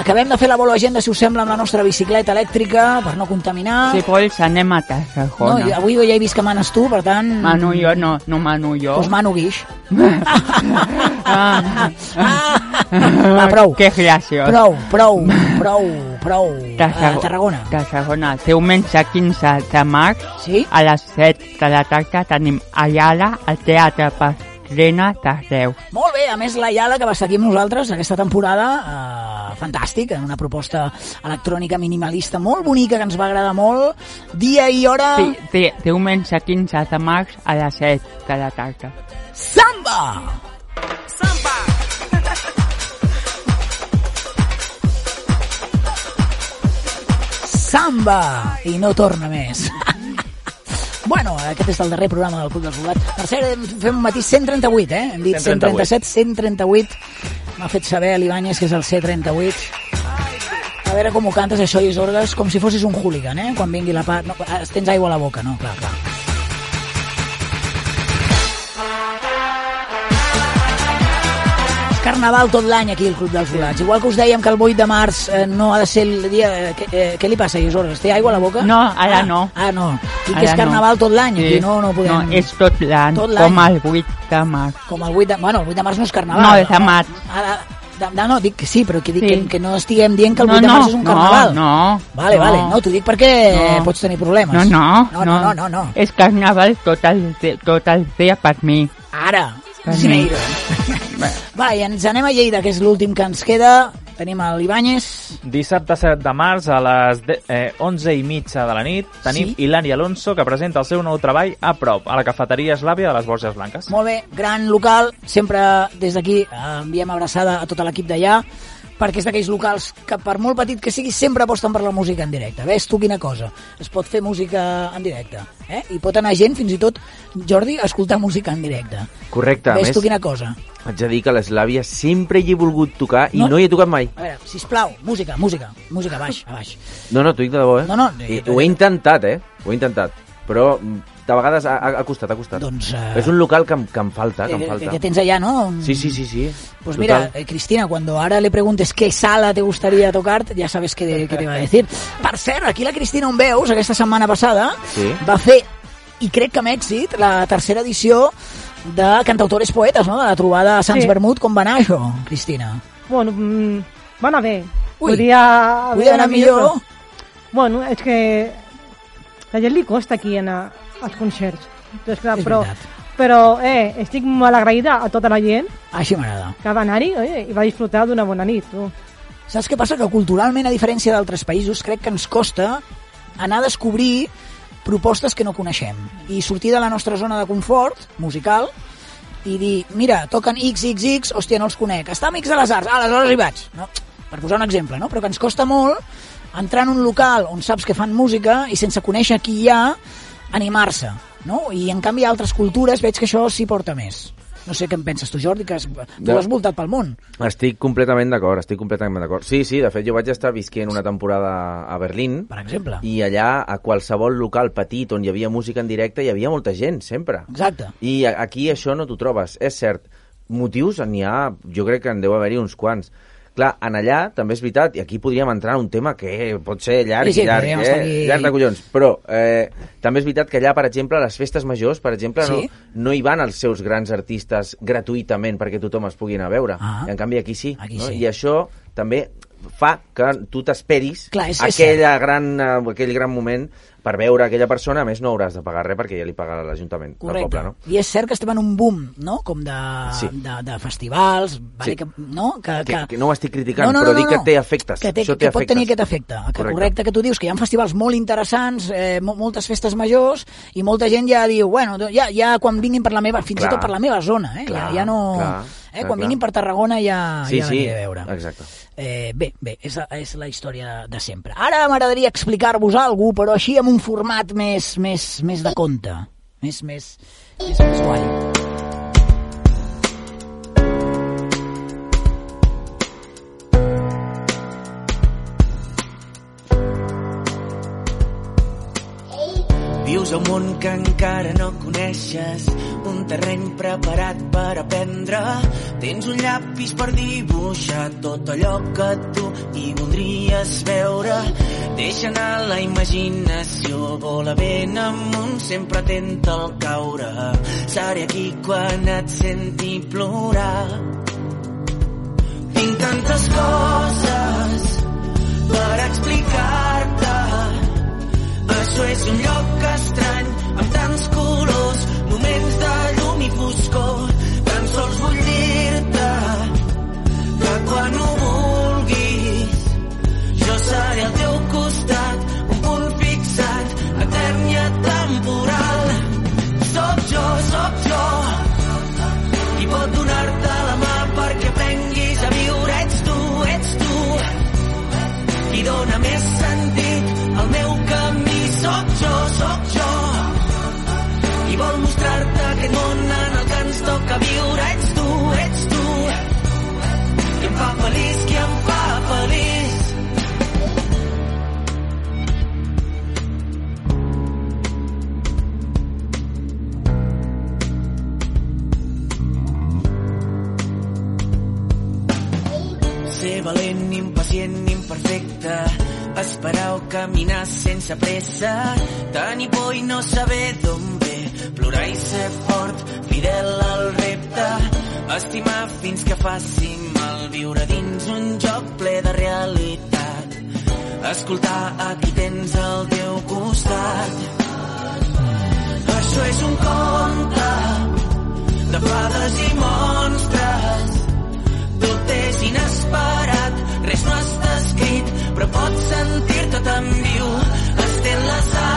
Acabem de fer la bola agenda, si us sembla, amb la nostra bicicleta elèctrica per no contaminar. Si vols, anem a No, Tarragona. jo, avui ja he vist que manes tu, per tant... Manu jo no, no Manu jo. Doncs mano guix. Ah. Va, prou. Que graciós. Prou, prou, prou, prou. Tarrago- A Tarragona. Tarragona. Diumenge 15 de març Sí? a les 7 de la tarda tenim a Yala, al Teatre Pa- estrenes arreu. Molt bé, a més la Iala que va estar aquí amb nosaltres aquesta temporada, eh, fantàstic, en una proposta electrònica minimalista molt bonica que ens va agradar molt, dia i hora... Sí, sí, diumenge 15 de març a les 7 de la tarda. Samba! Samba! I no torna més. Bueno, aquest és el darrer programa del Club dels Volats. Per cert, fem un matí 138, eh? Hem dit 137, 138. M'ha fet saber l'Ibáñez que és el C38. A veure com ho cantes, això, i orgues, com si fossis un hooligan, eh? Quan vingui la part... No, tens aigua a la boca, no? Clar, clar. Carnaval tot l'any aquí al Club dels Volats. Igual que us dèiem que el 8 de març eh, no ha de ser el dia... Eh, què, eh, què li passa, Isorres? Té aigua a la boca? No, ara ah, no. Ah, no. I que Ara és carnaval tot l'any, Sí. aquí no, no podem... No, és tot l'any, com el 8 de març. Com el 8 de... Bueno, el 8 de març no és carnaval. No, és de maig. Ara, de, de, no, dic que sí, però que, dic Sí. que, que no estiguem dient que el No, 8 de no, març és un no, carnaval. no, Vale, no. vale. No, t'ho dic perquè No. pots tenir problemes. No, no, No, no, no, no. no. És carnaval tot el, tot el dia per mi. Ara, Mi. Va, i ens anem a Lleida, que és l'últim que ens queda. Tenim a l'Ibáñez. Dissabte 7 de març a les de, eh, 11 i mitja de la nit tenim Sí? Hilari Alonso que presenta el seu nou treball a prop, a la cafeteria Eslàvia de les Borges Blanques. Molt bé, gran local. Sempre des d'aquí eh, enviem abraçada a tot l'equip d'allà perquè és d'aquells locals que per molt petit que sigui sempre aposten per la música en directe. Ves tu quina cosa, es pot fer música en directe. Eh? I pot anar gent, fins i tot, Jordi, a escoltar música en directe. Correcte, Ves més, tu quina cosa. haig de dir que l'Eslàvia sempre hi he volgut tocar i No. no, hi he tocat mai. A veure, sisplau, música, música, música, a baix, a baix. No, no, t'ho dic de debò, eh? No, no, I, ho he intentat, eh? Ho he intentat. Però mm, de vegades ha, ha- costat, ha costat. Doncs, eh, És un local que, que em falta, que em Que, falta. que, que tens allà, no? Sí, sí, sí, sí. Pues mira, Total. eh, Cristina, cuando ahora le preguntes qué sala te gustaría tocar, ya sabes qué, qué te va a decir. Per cert, aquí la Cristina on veus, aquesta setmana passada, Sí. va fer, i crec que amb èxit, la tercera edició de Cantautores Poetes, no? de la trobada a Sants Sí. Vermut. Com va anar això, Cristina? Bueno, mm, va anar bé. Ui, Podria haver anar millor? però- Bueno, és que la gent li costa aquí anar als concerts. Doncs clar, És però, veritat. però eh, estic molt agraïda a tota la gent Així m'agrada. que va anar-hi eh, i va disfrutar d'una bona nit. Tu. Saps què passa? Que culturalment, a diferència d'altres països, crec que ens costa anar a descobrir propostes que no coneixem i sortir de la nostra zona de confort musical i dir, mira, toquen XXX, hòstia, no els conec. Està Amics de les Arts, ah, aleshores hi vaig. No? Per posar un exemple, no? Però que ens costa molt entrar en un local on saps que fan música i sense conèixer qui hi ha, animar-se. No? I en canvi a altres cultures veig que això s'hi porta més. No sé què en penses tu, Jordi, que has, tu Ja. has voltat pel món. Estic completament d'acord, estic completament d'acord. Sí, sí, de fet jo vaig estar visquent una temporada a Berlín Per exemple. i allà a qualsevol local petit on hi havia música en directe hi havia molta gent, sempre. Exacte. I aquí això no t'ho trobes. És cert, motius n'hi ha, jo crec que en deu haver-hi uns quants. Clar, en allà també és veritat, i aquí podríem entrar en un tema que pot ser llarg Sí, sí, i llarg, eh? aquí- llarg de collons, però eh, també és veritat que allà, per exemple, a les festes majors, per exemple, Sí. no, no hi van els seus grans artistes gratuïtament perquè tothom es pugui anar a veure. Ah. En canvi aquí sí. Aquí no? sí. I això també fa que tu t'esperis aquella gran, eh, aquell gran moment per veure aquella persona, a més no hauràs de pagar res perquè ja li paga l'Ajuntament del poble, no? I és cert que estem en un boom, no? Com de, Sí. de, de festivals, vale, Sí. que, no? Que, Que, que no ho estic criticant, però dic que té efectes. Que, té, Això té que pot efectes. tenir aquest efecte. Que correcte. correcte que tu dius que hi ha festivals molt interessants, eh, mo- moltes festes majors, i molta gent ja diu, bueno, doncs ja, ja quan vinguin per la meva, fins Clar. i tot per la meva zona, eh? Clar, ja, ja no... clar, eh? clar, quan vinguin clar. per Tarragona ja, Sí, ja sí, a veure. exacte. Eh, bé, bé, és, és la història de, de sempre. Ara m'agradaria explicar-vos alguna cosa, però així amb un format més, més, més de conte. Més, més, més, més guai. A un que encara no coneixes, un terreny preparat per aprendre. Tens un llapis per dibuixar tot allò que tu hi voldries veure. Deixa anar la imaginació, vola ben amunt, sempre atenta al caure. Seré aquí quan et senti plorar. Tinc tantes coses per explicar-te això és un lloc estrany, amb tants colors, moments de llum i foscor. Tan sols vull dir-te que quan un caminar sense pressa. Tenir por i no saber d'on ve. Plorar i ser fort fidel al repte. Estimar fins que faci mal. Viure dins un joc ple de realitat. Escoltar a qui tens al teu costat. Això és un conte de fades i monstres. Tot és inesperat, res no està escrit, però pots sentir-te tan viu. Estén les ales,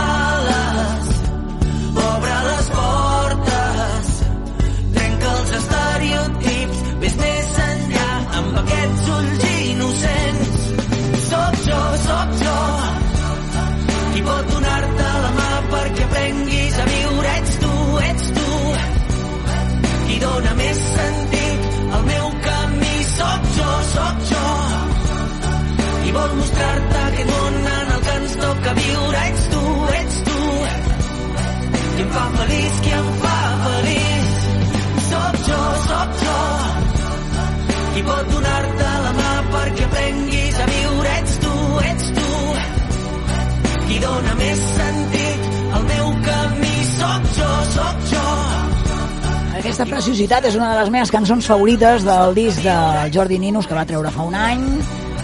vol mostrar-te aquest món en el que ens toca viure. Ets tu, ets tu, qui em fa feliç, qui em fa feliç. Soc jo, soc jo, qui pot donar-te la mà perquè aprenguis a viure. Ets tu, ets tu, qui dona més sentit al meu camí. Soc jo, soc jo, Aquesta preciositat és una de les meves cançons favorites del disc de Jordi Ninus que va treure fa un any.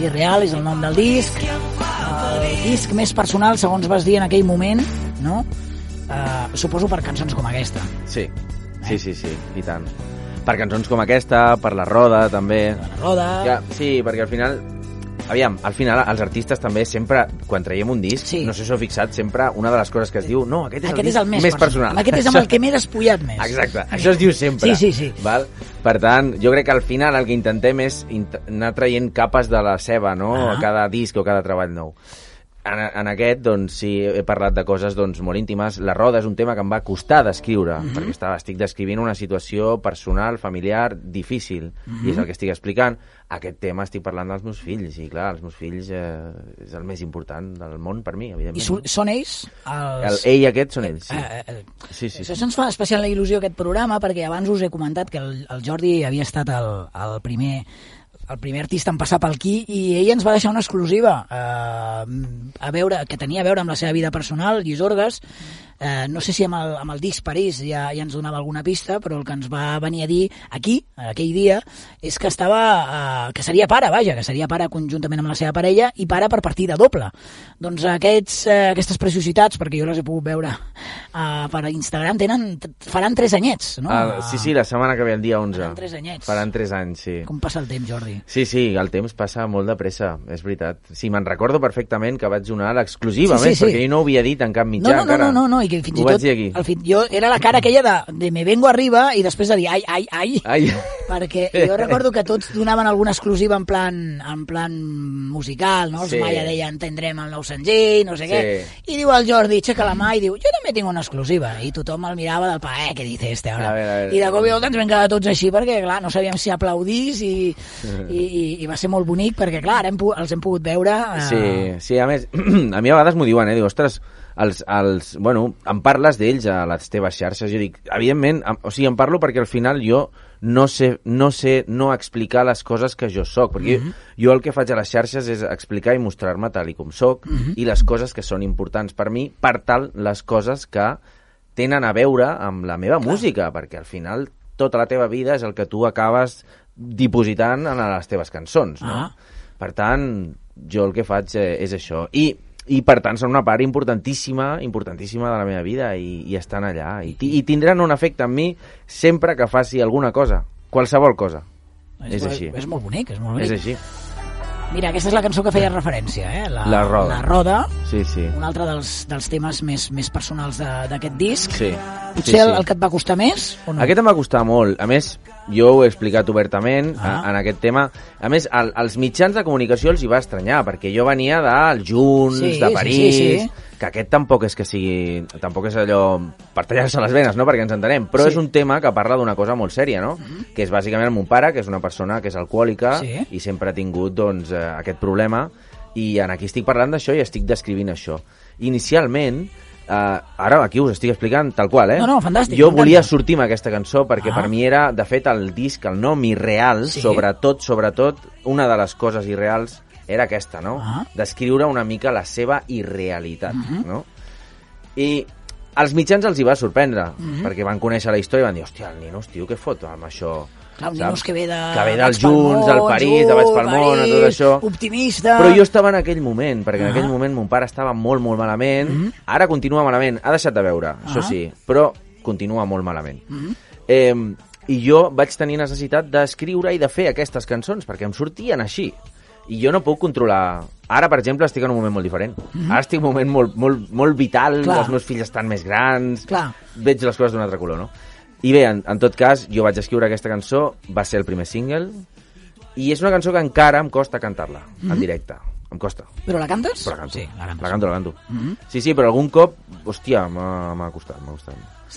Irreal és el nom del disc. El disc més personal, segons vas dir en aquell moment, no? Uh, suposo per cançons com aquesta. Sí, sí, sí, sí, i tant. Per cançons com aquesta, per la roda, també. La roda... Ja, sí, perquè al final... Aviam, al final els artistes també sempre, quan traiem un disc, Sí. no sé si us heu fixat, sempre una de les coses que es diu, no, aquest és Aquest el és el més, més personal. Aquest és amb el que m'he despullat més. Exacte, això es diu sempre. Sí, sí, sí. Val? Per tant, jo crec que al final el que intentem és anar traient capes de la seva, no? Ah. A cada disc o cada treball nou. En, en aquest, doncs, sí, he parlat de coses doncs, molt íntimes. La roda és un tema que em va costar d'escriure, Mhm. perquè estava, estic descrivint una situació personal, familiar, difícil, Mhm. i és el que estic explicant. Aquest tema estic parlant dels meus fills, i clar, els meus fills eh, és el més important del món per mi, I evidentment. so, són ells El, els... ell i aquest són ells, sí. Eh, eh, Sí, sí, Això sí. ens fa especial il·lusió aquest programa perquè abans us he comentat que el, el Jordi havia estat el, el primer el primer artista en passar pel aquí i ell ens va deixar una exclusiva eh, a veure, que tenia a veure amb la seva vida personal, Lluís Orgas eh, no sé si amb el, amb el disc París ja, ja ens donava alguna pista, però el que ens va venir a dir aquí, aquell dia, és que estava, eh, que seria pare, vaja, que seria pare conjuntament amb la seva parella i pare per partida doble. Doncs aquests, eh, aquestes preciositats, perquè jo les he pogut veure eh, per Instagram, tenen, faran tres anyets, no? Ah, sí, sí, la setmana que ve, el dia 11. Faran tres anyets. Faran tres anys, sí. Com passa el temps, Jordi? Sí, sí, el temps passa molt de pressa, és veritat. Sí, me'n recordo perfectament que vaig donar l'exclusiva, Sí, sí, més, sí. perquè jo no ho havia dit en cap mitjà No, no, no, encara. no, no, no, i que fins i tot aquí. al fin, jo era la cara aquella de, de me vengo arriba i després de dir ai, ai, ai, Ai. perquè jo recordo que tots donaven alguna exclusiva en plan, en plan musical, no? Els Sí. Maia deien tindrem el nou senzill, no sé Sí. què, i diu el Jordi, aixeca la mà i diu, jo també tinc una exclusiva, i tothom el mirava del pa, eh, què dice este ara? A veure, a veure. I de cop i volta ens vam quedar tots així perquè, clar, no sabíem si aplaudís i, i, i, i va ser molt bonic perquè, clar, ara hem, els hem pogut veure... Eh, Sí, sí, a més, a mi a vegades m'ho diuen, eh? Diu, ostres, els, els, bueno, em parles d'ells a les teves xarxes. Jo dic, evidentment, em, o sigui, em parlo perquè al final jo no sé, no sé no explicar les coses que jo sóc, perquè Mhm. jo, jo el que faig a les xarxes és explicar i mostrar-me tal i com sóc Mhm. i les coses que són importants per mi, per tal les coses que tenen a veure amb la meva música, perquè al final tota la teva vida és el que tu acabes dipositant en les teves cançons, no? Ah. Per tant, jo el que faig eh, és això. I, I, per tant, són una part importantíssima, importantíssima de la meva vida i, i estan allà. I, I tindran un efecte en mi sempre que faci alguna cosa, qualsevol cosa. És, així. És molt bonic, és molt bonic. És així. Mira, aquesta és la cançó que feia referència, eh? La, La roda. La roda, Sí, sí. un altre dels, dels temes més, més personals d'aquest disc. Sí. Potser sí, el, sí. el que et va costar més o no? Aquest em va costar molt. A més, jo ho he explicat obertament Ah. ah. en aquest tema. A més, al, als mitjans de comunicació els hi va estranyar, perquè jo venia dels Junts, Sí, de sí, París... sí, sí. que aquest tampoc és que sigui... Tampoc és allò per tallar-se les venes, no?, perquè ens entenem. Però Sí. És un tema que parla d'una cosa molt sèria, no?, que és bàsicament el mon pare, que és una persona que és alcohòlica Sí. i sempre ha tingut, doncs, eh, aquest problema. I en aquí estic parlant d'això i estic descrivint això. Inicialment, eh, ara aquí us estic explicant tal qual, eh? No, no, fantàstic, Jo volia sortir amb aquesta cançó perquè Ah. per mi era, de fet, el disc, el nom irreal, Sí. sobretot, sobretot, una de les coses irreals era aquesta, no? Ah. Descriure una mica la seva irrealitat, Mhm. no? I als mitjans els hi va sorprendre, Mhm. perquè van conèixer la història i van dir, hòstia, el Ninos, tio, què fot amb això? Clar, un? Ninos que ve de... Que ve del Vaig pel Junts, del París, de Vaig pel món, de tot París, això. Optimista. Però jo estava en aquell moment, perquè en Ah. aquell moment mon pare estava molt, molt malament. Ara continua malament, ha deixat de veure, això Ah. sí, però continua molt malament. Mhm. Eh, I jo vaig tenir necessitat d'escriure i de fer aquestes cançons, perquè em sortien així. I jo no puc controlar... Ara, per exemple, estic en un moment molt diferent. Mhm. Ara estic en un moment molt, molt, molt vital, Clar. els meus fills estan més grans, Clar. veig les coses d'un altre color, no? I bé, en, en tot cas, jo vaig escriure aquesta cançó, va ser el primer single, i és una cançó que encara em costa cantar-la, Mhm. en directe. Em costa. Però la cantes? Però la canto. Sí, la cantes. La canto, la canto. Mhm. Sí, sí, però algun cop, hòstia, m'ha m'ha costat, m'ha costat.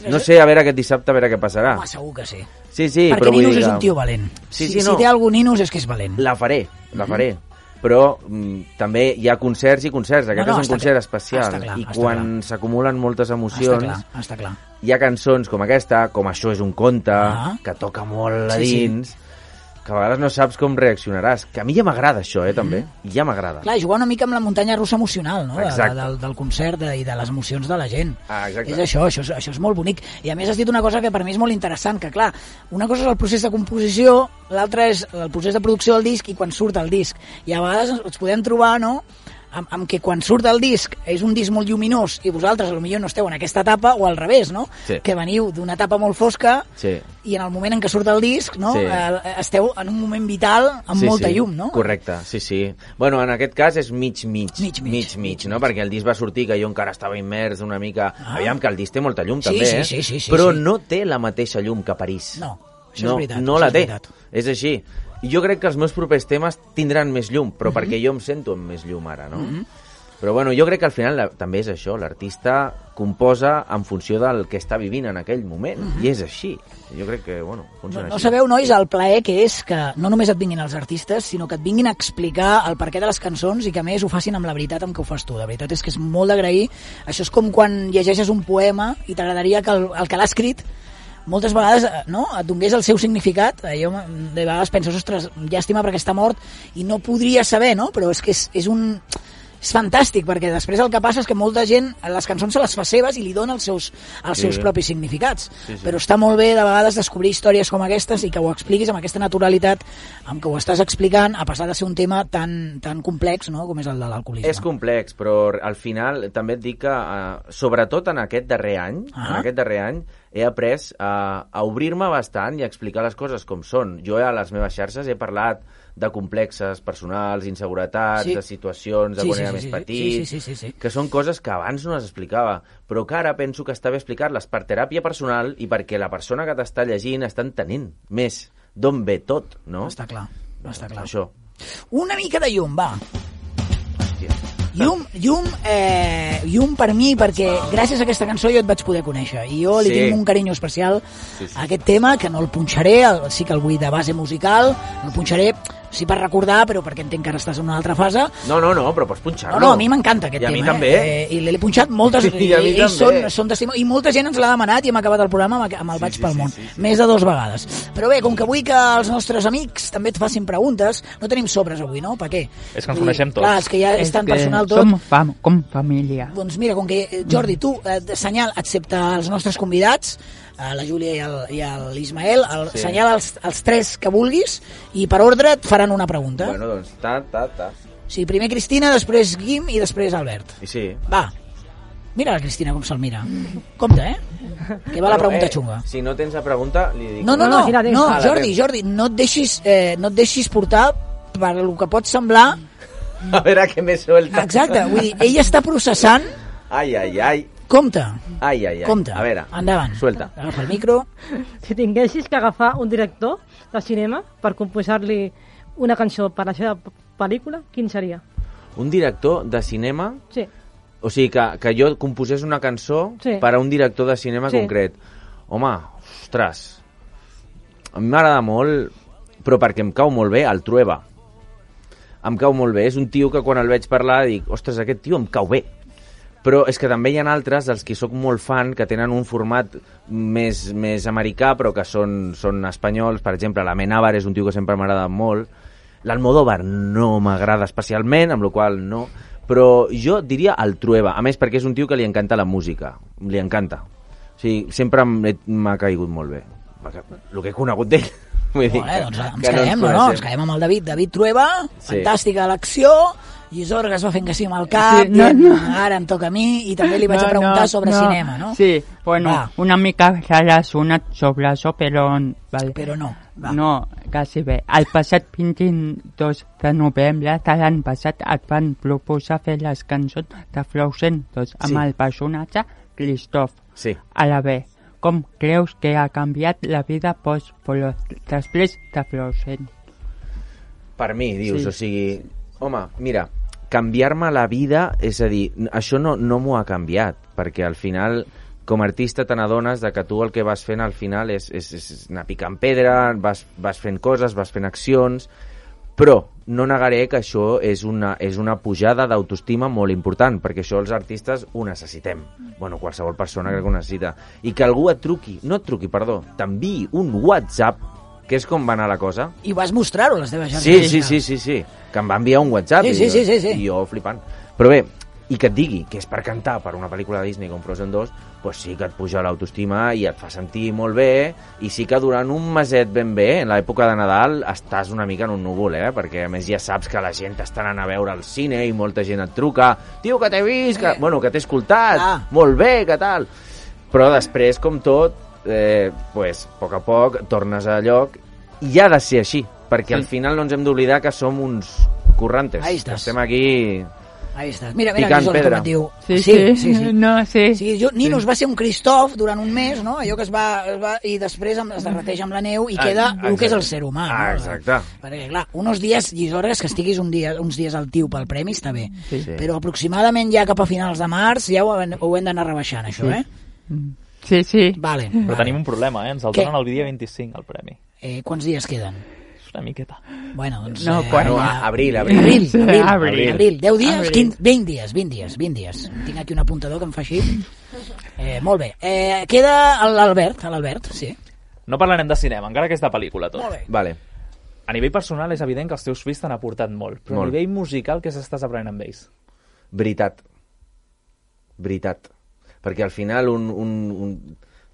No sé, a veure aquest dissabte, a veure què passarà. Home, segur que sí. Sí, sí, Perquè però vull Ninos dir és un tio valent. Sí, si, sí, no. si té algun Ninos és que és valent. La faré, la faré. Però mm, també hi ha concerts i concerts. Aquest No, no, és un concert clar. especial. Està clar, I quan s'acumulen moltes emocions, Està clar, està clar. hi ha cançons com aquesta, com Això és un conte, Ah. que toca molt a Sí, sí. Que a vegades no saps com reaccionaràs. Que a mi ja m'agrada això, eh, també. Ja m'agrada. Clar, jugar una mica amb la muntanya russa emocional, no? De, de, del, del concert de, i de les emocions de la gent. Ah, exacte. És això, això és, això és molt bonic. I a més has dit una cosa que per mi és molt interessant, que clar, una cosa és el procés de composició, l'altra és el procés de producció del disc i quan surt el disc. I a vegades ens podem trobar, no?, amb, amb que quan surt el disc és un disc molt lluminós i vosaltres potser no esteu en aquesta etapa o al revés, no? Sí. Que veniu d'una etapa molt fosca Sí. i en el moment en què surt el disc, no? Sí. Eh, esteu en un moment vital amb sí, molta sí. llum, no? Correcte, sí, sí. Bueno, en aquest cas és mig, mig. Mig, mig. mig, mig no? Perquè el disc va sortir que jo encara estava immers una mica... Ah. Aviam, que el disc té molta llum, Sí, també, sí, eh? sí, sí, sí, Però sí. no té la mateixa llum que París. No, això no, és veritat. No la és té. veritat. És així. I jo crec que els meus propers temes tindran més llum, però Mhm. perquè jo em sento amb més llum ara, no? Però bueno, jo crec que al final la, també és això, l'artista composa en funció del que està vivint en aquell moment, i és així. Jo crec que, bueno, Mhm. No, funciona no així. sabeu, nois, el plaer que és que no només et vinguin els artistes, sinó que et vinguin a explicar el perquè de les cançons i que a més ho facin amb la veritat amb què ho fas tu. La veritat és que és molt d'agrair. Això és com quan llegeixes un poema i t'agradaria que el, el que l'ha escrit moltes vegades eh, no, et donés el seu significat. Eh, Jo mm, de vegades penso, ostres, llàstima perquè està mort i no podria saber, no? Però és que és, és un... És fantàstic, perquè després el que passa és que molta gent les cançons se les fa seves i li dona els seus, els Sí. seus propis significats. Sí, sí. Però està molt bé de vegades descobrir històries com aquestes i que ho expliquis amb aquesta naturalitat amb què ho estàs explicant, a pesar de ser un tema tan, tan complex no? com és el de l'alcoholisme. És complex, però al final també et dic que, uh, sobretot en aquest darrer any, Ah. en aquest darrer any, he après a, a obrir-me bastant i a explicar les coses com són. Jo a les meves xarxes he parlat de complexes personals, inseguretats, Sí. de situacions de Sí, quan sí, era sí, més sí, petit, sí, sí, sí, sí, sí. que són coses que abans no les explicava, però que ara penso que està bé explicar-les per teràpia personal i perquè la persona que t'està llegint està entenent més d'on ve tot, no? Està clar, està clar. Això. Una mica de llum, va. Llum, llum, eh, llum per mi, perquè gràcies a aquesta cançó jo et vaig poder conèixer. I jo li Sí. tinc un carinyo especial Sí, sí. a aquest tema, que no el punxaré, el, sí que el vull de base musical, no el punxaré, sí per recordar, però perquè entenc que ara estàs en una altra fase. No, no, no, però pots punxar-lo. No, no, a mi m'encanta aquest I a tema. mi també. Eh? Eh, I l'he punxat moltes... I a mi ells són, són testimonis, I molta gent ens l'ha demanat i hem acabat el programa amb, amb el Vaig sí, pel sí, món. sí, sí. Més de dos vegades. Però bé, com que vull que els nostres amics també et facin preguntes, no tenim sobres avui, no? Per què? És que ens coneixem tots. Clar, és que ja és tan que personal tot. Som fam com família. Doncs mira, com que, eh, Jordi, tu, eh, de senyal, excepte els nostres convidats, eh, la Júlia i el- i el- l'Ismael, el, Sí. senyala els, els tres que vulguis i per ordre et faran una pregunta. Bueno, doncs, ta, ta, ta. Sí, primer Cristina, després Guim i després Albert. I sí. Va, mira la Cristina com se'l mira. Compte, eh? Que va la pregunta eh, xunga. Si no tens la pregunta, li dic... No, no, No, no, no, Ah, Jordi. Jordi, no et deixis, eh, no et deixis portar per el que pot semblar... A veure què me suelta. Exacte, vull dir, ell està processant... Ai, ai, ai. Compte, Ai, ai, ai. compte. A veure, Endavant. suelta. Agafa el micro. Si tinguessis que agafar un director de cinema per composar-li una cançó per la seva pel·lícula, quin seria? Un director de cinema... Sí. O sigui, que, que jo composés una cançó Sí. per a un director de cinema Sí. concret. Home, ostres, a mi m'agrada molt, però perquè em cau molt bé, el Trueba. Em cau molt bé. És un tio que quan el veig parlar dic, ostres, aquest tio em cau bé. Però és que també hi ha altres dels que sóc molt fan que tenen un format més, més americà però que són, són espanyols. Per exemple, la Menábar és un tio que sempre m'ha agradat molt. L'Almodóvar no m'agrada especialment, amb la qual no... Però jo diria el Trueba, a més perquè és un tio que li encanta la música, li encanta. O sigui, sempre em- m'ha caigut molt bé. El que he conegut d'ell. Vull dir Molt bé, doncs ens que quedem, no, no, ens quedem amb el David. David Trueba, Sí. fantàstica elecció, Gisor, que es va fent que sí amb el cap, Sí, no, no. ara em toca a mi, i també li vaig a preguntar sobre cinema, no? Sí, bueno, Va. una mica relacionat sobre això, però... Vale. Però no, va. No, quasi bé. El passat 22 de novembre de l'any passat et van proposar fer les cançons de Frozen 2 amb Sí. el personatge Christoph. Sí. Ara bé, com creus que ha canviat la vida post després de Frozen? Per mi, dius, Sí. o sigui... Home, mira, canviar-me la vida, és a dir, això no, no m'ho ha canviat, perquè al final, com a artista, te n'adones que tu el que vas fent al final és, és, és anar picant pedra, vas, vas fent coses, vas fent accions, però no negaré que això és una, és una pujada d'autoestima molt important, perquè això els artistes ho necessitem. Bueno, qualsevol persona crec que ho necessita. I que algú et truqui, no et truqui, perdó, t'enviï un WhatsApp, que és com va anar la cosa, I vas mostrar-ho a les teves xarxes Sí, sí, sí, sí, sí, que em va enviar un WhatsApp Sí, i, sí, sí, sí, sí. i jo flipant. Però bé, i que et digui que és per cantar per una pel·lícula de Disney com Frozen 2, pues sí que et puja l'autoestima i et fa sentir molt bé i sí que durant un meset ben bé, en l'època de Nadal, estàs una mica en un núvol, eh? perquè a més ja saps que la gent t'està anant a veure al cine i molta gent et truca, tio, que t'he vist, que... bueno, que t'he escoltat, Ah. molt bé, que tal... Però després, com tot, eh, pues, a poc a poc tornes a lloc i ha de ser així, perquè Sí. al final no ens hem d'oblidar que som uns currantes. Ahí estàs. estem aquí... Ahí estàs. Mira, mira, Picant Gisol, com pedra. et diu. Sí, sí, sí, sí. sí. No, sí. Sí, jo, Ninos va ser un Christoph durant un mes, no? Allò que es va, es va i després es derreteix amb la neu i Ah, queda exacte. el que és el ser humà. Ah, no? exacte. Perquè, clar, uns dies, Llisores, que estiguis un dia, uns dies al tiu pel premi està bé. Sí. Sí. Però aproximadament ja cap a finals de març ja ho, ho hem d'anar rebaixant, això, Sí. eh? Sí, sí. Vale. Però vale. tenim un problema, eh? Ens el Què? donen el dia 25, el premi. Eh, quants dies queden? És una miqueta. Bueno, doncs... No, eh, quan- No, ja- abril, abril. Abril, Sí, abril, abril. abril, abril. 10 dies, Abril. 15, 20 dies, 20 dies, 20 dies. Tinc aquí un apuntador que em fa així. Eh, molt bé. Eh, queda l'Albert, l'Albert, sí. No parlarem de cinema, encara que és de pel·lícula tot. Molt bé. Vale. A nivell personal és evident que els teus fills t'han aportat molt, però Molt. a nivell musical què s'estàs aprenent amb ells? Veritat. Veritat. Perquè al final un... un, un...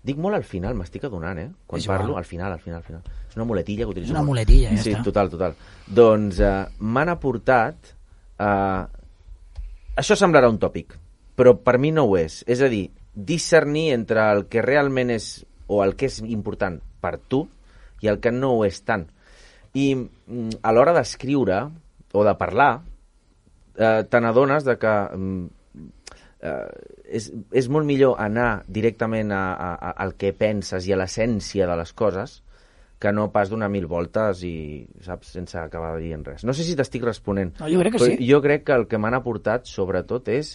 Dic molt al final, m'estic adonant, eh? Quan És igual. parlo, al final, al final, al final. És una muletilla que utilitzo una molt. muletilla, ja sí, està. total, total. Doncs eh, m'han aportat... Eh, això semblarà un tòpic, però per mi no ho és. És a dir, discernir entre el que realment és o el que és important per tu i el que no ho és tant. I mm, a l'hora d'escriure o de parlar, eh, te n'adones de que mm, eh, és, és molt millor anar directament a, a, a, al que penses i a l'essència de les coses que no pas donar mil voltes i, saps, sense acabar dient res. No sé si t'estic responent. No, jo crec que sí. Jo crec que el que m'han aportat, sobretot, és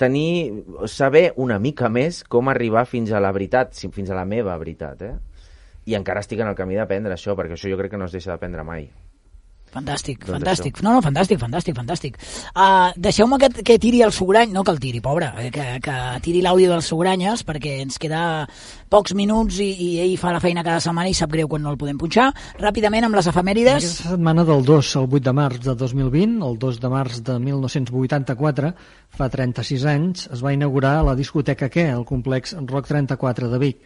tenir, saber una mica més com arribar fins a la veritat, fins a la meva veritat, eh? I encara estic en el camí d'aprendre això, perquè això jo crec que no es deixa d'aprendre mai. Fantàstic, Doncs fantàstic. No, no, fantàstic, fantàstic, fantàstic. Uh, Deixeu-me que, que tiri el Sograny, no que el tiri, pobre, eh, que, que tiri l'àudio dels Sogranyes, perquè ens queda pocs minuts i, i ell fa la feina cada setmana i sap greu quan no el podem punxar. Ràpidament, amb les efemèrides... Aquesta setmana del 2 al 8 de març de 2020, el 2 de març de 1984, fa 36 anys, es va inaugurar la discoteca Què, al complex Rock 34 de Vic.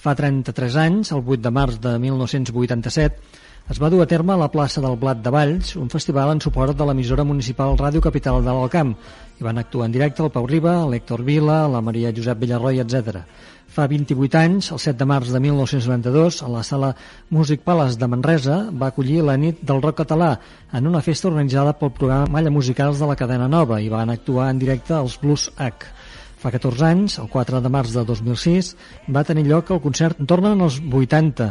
Fa 33 anys, el 8 de març de 1987, es va dur a terme a la plaça del Blat de Valls un festival en suport de l'emissora municipal Ràdio Capital de l'Alcamp. Hi van actuar en directe el Pau Riba, l'Héctor Vila, la Maria Josep Villarroy, etc. Fa 28 anys, el 7 de març de 1992, a la sala Music Palace de Manresa, va acollir la nit del rock català en una festa organitzada pel programa Malla Musicals de la cadena Nova i van actuar en directe els Blues H. Fa 14 anys, el 4 de març de 2006, va tenir lloc el concert Tornen els 80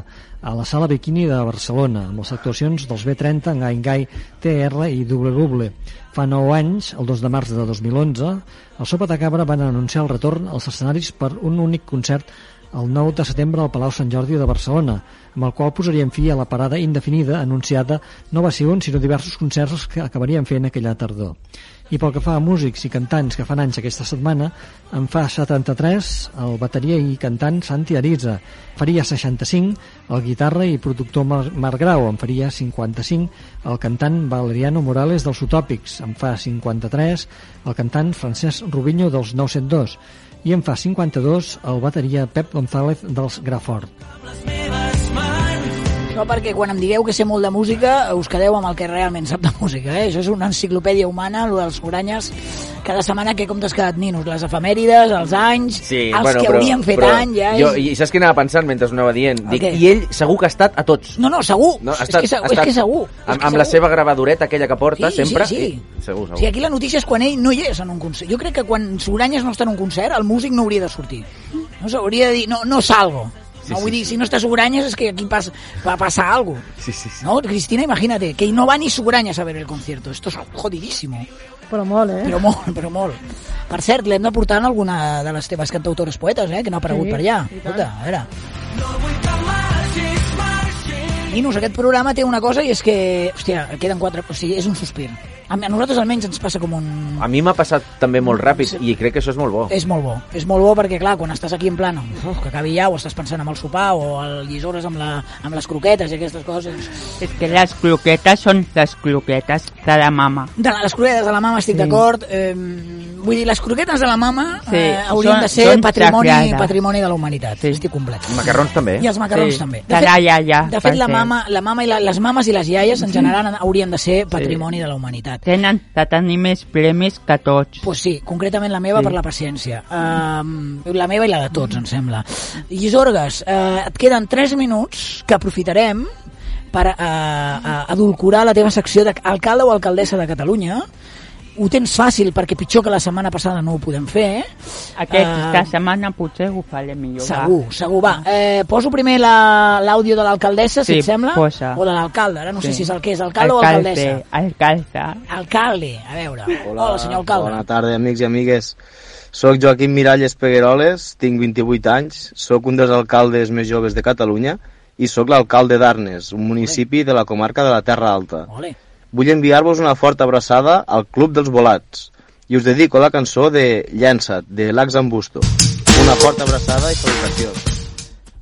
a la Sala Bikini de Barcelona, amb les actuacions dels B30, Engai Engai, TR i Double. Fa 9 anys, el 2 de març de 2011, el Sopa de Cabra van anunciar el retorn als escenaris per un únic concert el 9 de setembre al Palau Sant Jordi de Barcelona, amb el qual posarien fi a la parada indefinida anunciada no va ser un, sinó diversos concerts que acabarien fent aquella tardor. I pel que fa a músics i cantants que fan anys aquesta setmana, en fa 73 el bateria i cantant Santi Ariza, faria 65 el guitarra i productor Mar Marc Grau, en faria 55 el cantant Valeriano Morales dels Utòpics, en fa 53 el cantant Francesc Rubinho dels 972 i en fa 52 el bateria Pep González dels Grafort. Això perquè quan em digueu que sé molt de música us quedeu amb el que realment sap de música, eh? Això és una enciclopèdia humana, el dels Foranyes. Cada setmana que com t'has quedat, Ninos? Les efemèrides, els anys, Sí, els bueno, que però, haurien fet però any ja... Jo, I saps què anava pensant mentre ho anava dient? Dic, què? I ell segur que ha estat a tots. No, no, segur. No, ha és, que, segur és que segur. Amb, amb la segur. seva gravadureta aquella que porta Sí, sempre. sí, sí. I- Segur, segur. Sigui, aquí la notícia és quan ell no hi és en un concert. Jo crec que quan Soranyes no està en un concert, el músic no hauria de sortir. No s'hauria de dir, no, no salgo. Sí, no, sí, vull dir, si no està Soranyes és que aquí passa, va passar algo. Sí, sí, sí. ¿No? Cristina, imagínate, que no va ni Soranyes a ver el concierto. Esto es jodidísimo. Però molt, eh? Però molt, però molt. Per cert, l'hem de portar en alguna de les teves cantautores poetes, eh? que no ha aparegut Sí, per allà. Escolta, a veure. Ninos, aquest programa té una cosa i és que, hòstia, queden quatre... O sigui, és un sospir. A, a nosaltres almenys ens passa com un... A mi m'ha passat també molt ràpid i crec que això és molt bo. És molt bo, és molt bo perquè, clar, quan estàs aquí en plan, uf, que acabi ja, o estàs pensant en el sopar, o el llisores amb, la, amb les croquetes i aquestes coses... És que les croquetes són les croquetes de la mama. De la, les croquetes de la mama estic Sí. d'acord. Eh, vull dir, les croquetes de la mama Sí, eh, haurien són- de ser patrimoni, patrimoni de la humanitat. Sí. Estic complet. Macarrons també. I els macarrons Sí. també. De la iaia, de fet la mama, la mama i la, les mames i les iaies en general haurien de ser patrimoni de la humanitat. Tenen de tenir més premis que tots. Pues sí, concretament la meva Sí. per la paciència. Um, la meva i la de tots, em sembla. Llisorgues, uh, et queden 3 minuts que aprofitarem per uh, uh, adulcorar la teva secció d'alcalde o alcaldessa de Catalunya. Ho tens fàcil perquè pitjor que la setmana passada no ho podem fer. Aquesta Eh, setmana potser ho faré millor. va. Segur, segur. Va, eh, poso primer la- l'àudio de l'alcaldessa, si Sí, et sembla? posa. O de l'alcalde, ara no sé Sí. si és el que és, alcalde o Alcalde, alcaldessa. Alcalde. Alcalde, a veure. Hola, senyor alcalde. Bona tarda, amics i amigues. Soc Joaquim Miralles Pegueroles, tinc 28 anys, sóc un dels alcaldes més joves de Catalunya i sóc l'alcalde d'Arnes, un municipi de la comarca de la Terra Alta. Ole. Vull enviar-vos una forta abraçada al Club dels Volats i us dedico la cançó de Llença't, de Lax Ambusto. Una forta abraçada i salutacions.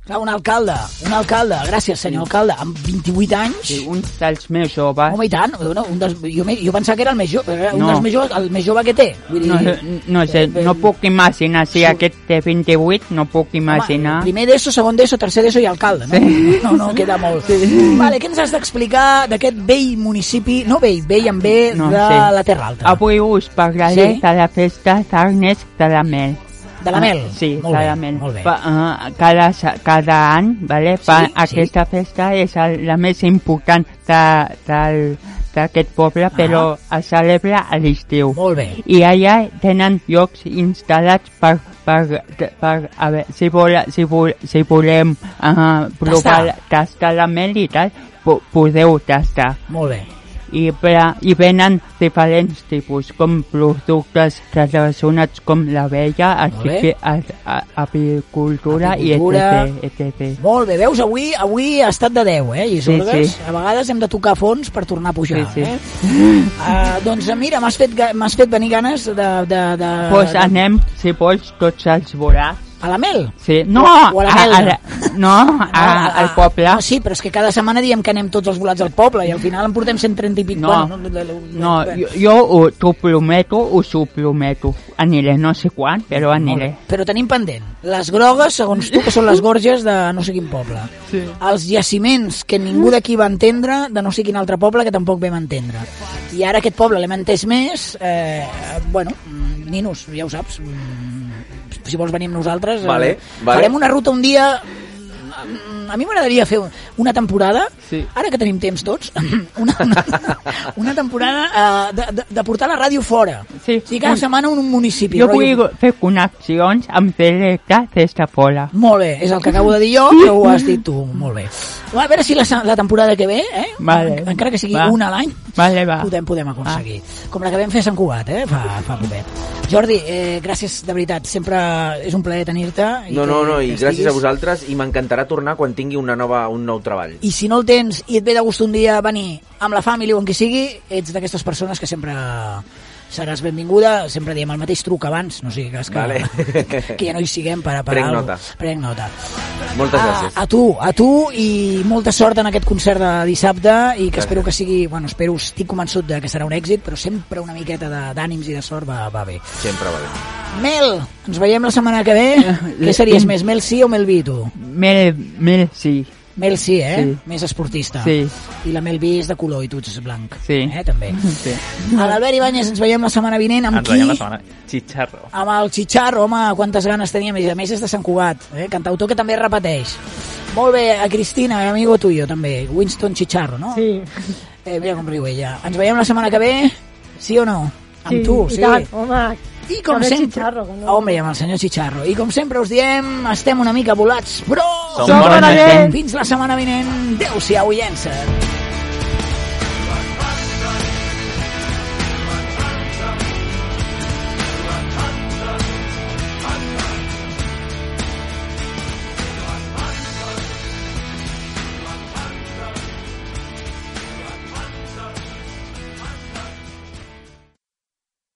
Clar, un alcalde, un alcalde, gràcies senyor alcalde, amb 28 anys. Sí, un dels més joves. Home, i tant, no, un dels, jo, jo pensava que era el més jove, un No. dels més joves, el més jove que té. Vull dir, No, no sé, no puc imaginar, si Sí. aquest té 28, no puc imaginar. Home, primer d'ESO, segon d'ESO, tercer d'ESO i alcalde, no? Sí. No, no, queda molt. Sí. Vale, què ens has d'explicar d'aquest vell municipi, no vell, vell amb B, No, de sí. la Terra Alta? Avui us parlaré Sí. de la festa d'Arnes de la Mel. De la Mel? Ah, sí, Molt de bé, la Mel. molt bé. Pa, uh, cada, cada any, vale, fa, sí. aquesta festa és la més important d'aquest poble, però es celebra a l'estiu. Molt bé. I allà tenen llocs instal·lats per, per, per a veure, si, vol, si, vol, si volem uh, provar, tastar la mel i tal, po podeu tastar. Molt bé. I, per, I venen diferents tipus, com productes relacionats com l'abella, apicultura i etc, etc. Molt bé, veus, avui avui ha estat de 10, eh, Isorgues? Sí, sí. A vegades hem de tocar fons per tornar a pujar, Sí, sí. eh? Uh, doncs mira, m'has fet, fet venir ganes de... de, de, Pues anem, si vols, tots els veuràs. A la Mel? Sí, no, O a la a, Melda. a, la- no, a, al poble. No, sí, però és que cada setmana diem que anem tots els volats al poble i al final en portem 130 i pic. No, Bueno, no, no, No, jo, jo ho- t'ho prometo, us ho prometo. Aniré, no sé quan, però aniré. Però tenim pendent. Les grogues, segons tu, que són les gorges de no sé quin poble. Sí. Els jaciments que ningú d'aquí va entendre, de no sé quin altre poble que tampoc vam entendre. I ara aquest poble l'hem entès més, eh, bueno, mm, Ninos, ja ho saps, mm, si vols venir amb nosaltres, eh, Vale, vale. farem una ruta un dia... A mi m'agradaria fer una temporada, Sí. ara que tenim temps tots, una, una, una temporada eh, de, de, de portar la ràdio fora. Sí. O sigui, cada setmana un municipi. Jo rotllo- vull fer connexions amb directe des de fora. Molt bé, és el que acabo de dir jo, però ho has dit tu, molt bé. Va, a veure si la, la temporada que ve, eh? Vale. En- encara que sigui Va. una a l'any, Vale, va. podem, podem aconseguir. Com la que vam fer a Sant Cugat, eh? Fa, fa poquet. Jordi, eh, gràcies de veritat, sempre és un plaer tenir-te. i No, no, no, i gràcies a vosaltres i m'encantarà tornar quan tingui una nova, un nou treball. I si no el tens i et ve de gust un dia venir amb la família o amb qui sigui, ets d'aquestes persones que sempre seràs benvinguda, sempre diem el mateix truc abans, no sigui cas que, Vale. que ja no hi siguem per a per Prenc nota. Prenc nota. Moltes a, gràcies. a tu, a tu i molta sort en aquest concert de dissabte i que espero que sigui, bueno, espero, estic convençut de que serà un èxit, però sempre una miqueta de- d'ànims i de sort va, va bé. Sempre va bé. Mel, ens veiem la setmana que ve. Què series més, Mel sí o Mel B, tu? Mel, Mel sí. Mel sí, eh? Sí. Més esportista. Sí. I la Mel B és de color i tu ets blanc. Sí. Eh, també. Sí. A l'Albert Ibáñez ens veiem la setmana vinent amb Ens qui? veiem la setmana. Chicharro. Amb el Chicharro, home, quantes ganes teníem. I a més és de Sant Cugat, eh? cantautor que també repeteix. Molt bé, a Cristina, amigo tuyo també, Winston Chicharro, no? Sí. Eh, mira com riu ella. Ens veiem la setmana que ve, sí o no? Amb sí, tu, i sí. tant, home. I com També sempre... Chicharro, no. Home, amb el senyor Chicharro. I com sempre us diem, estem una mica volats, però... Som Som bona bona gent. gent. Fins la setmana vinent. Adéu-siau i llença.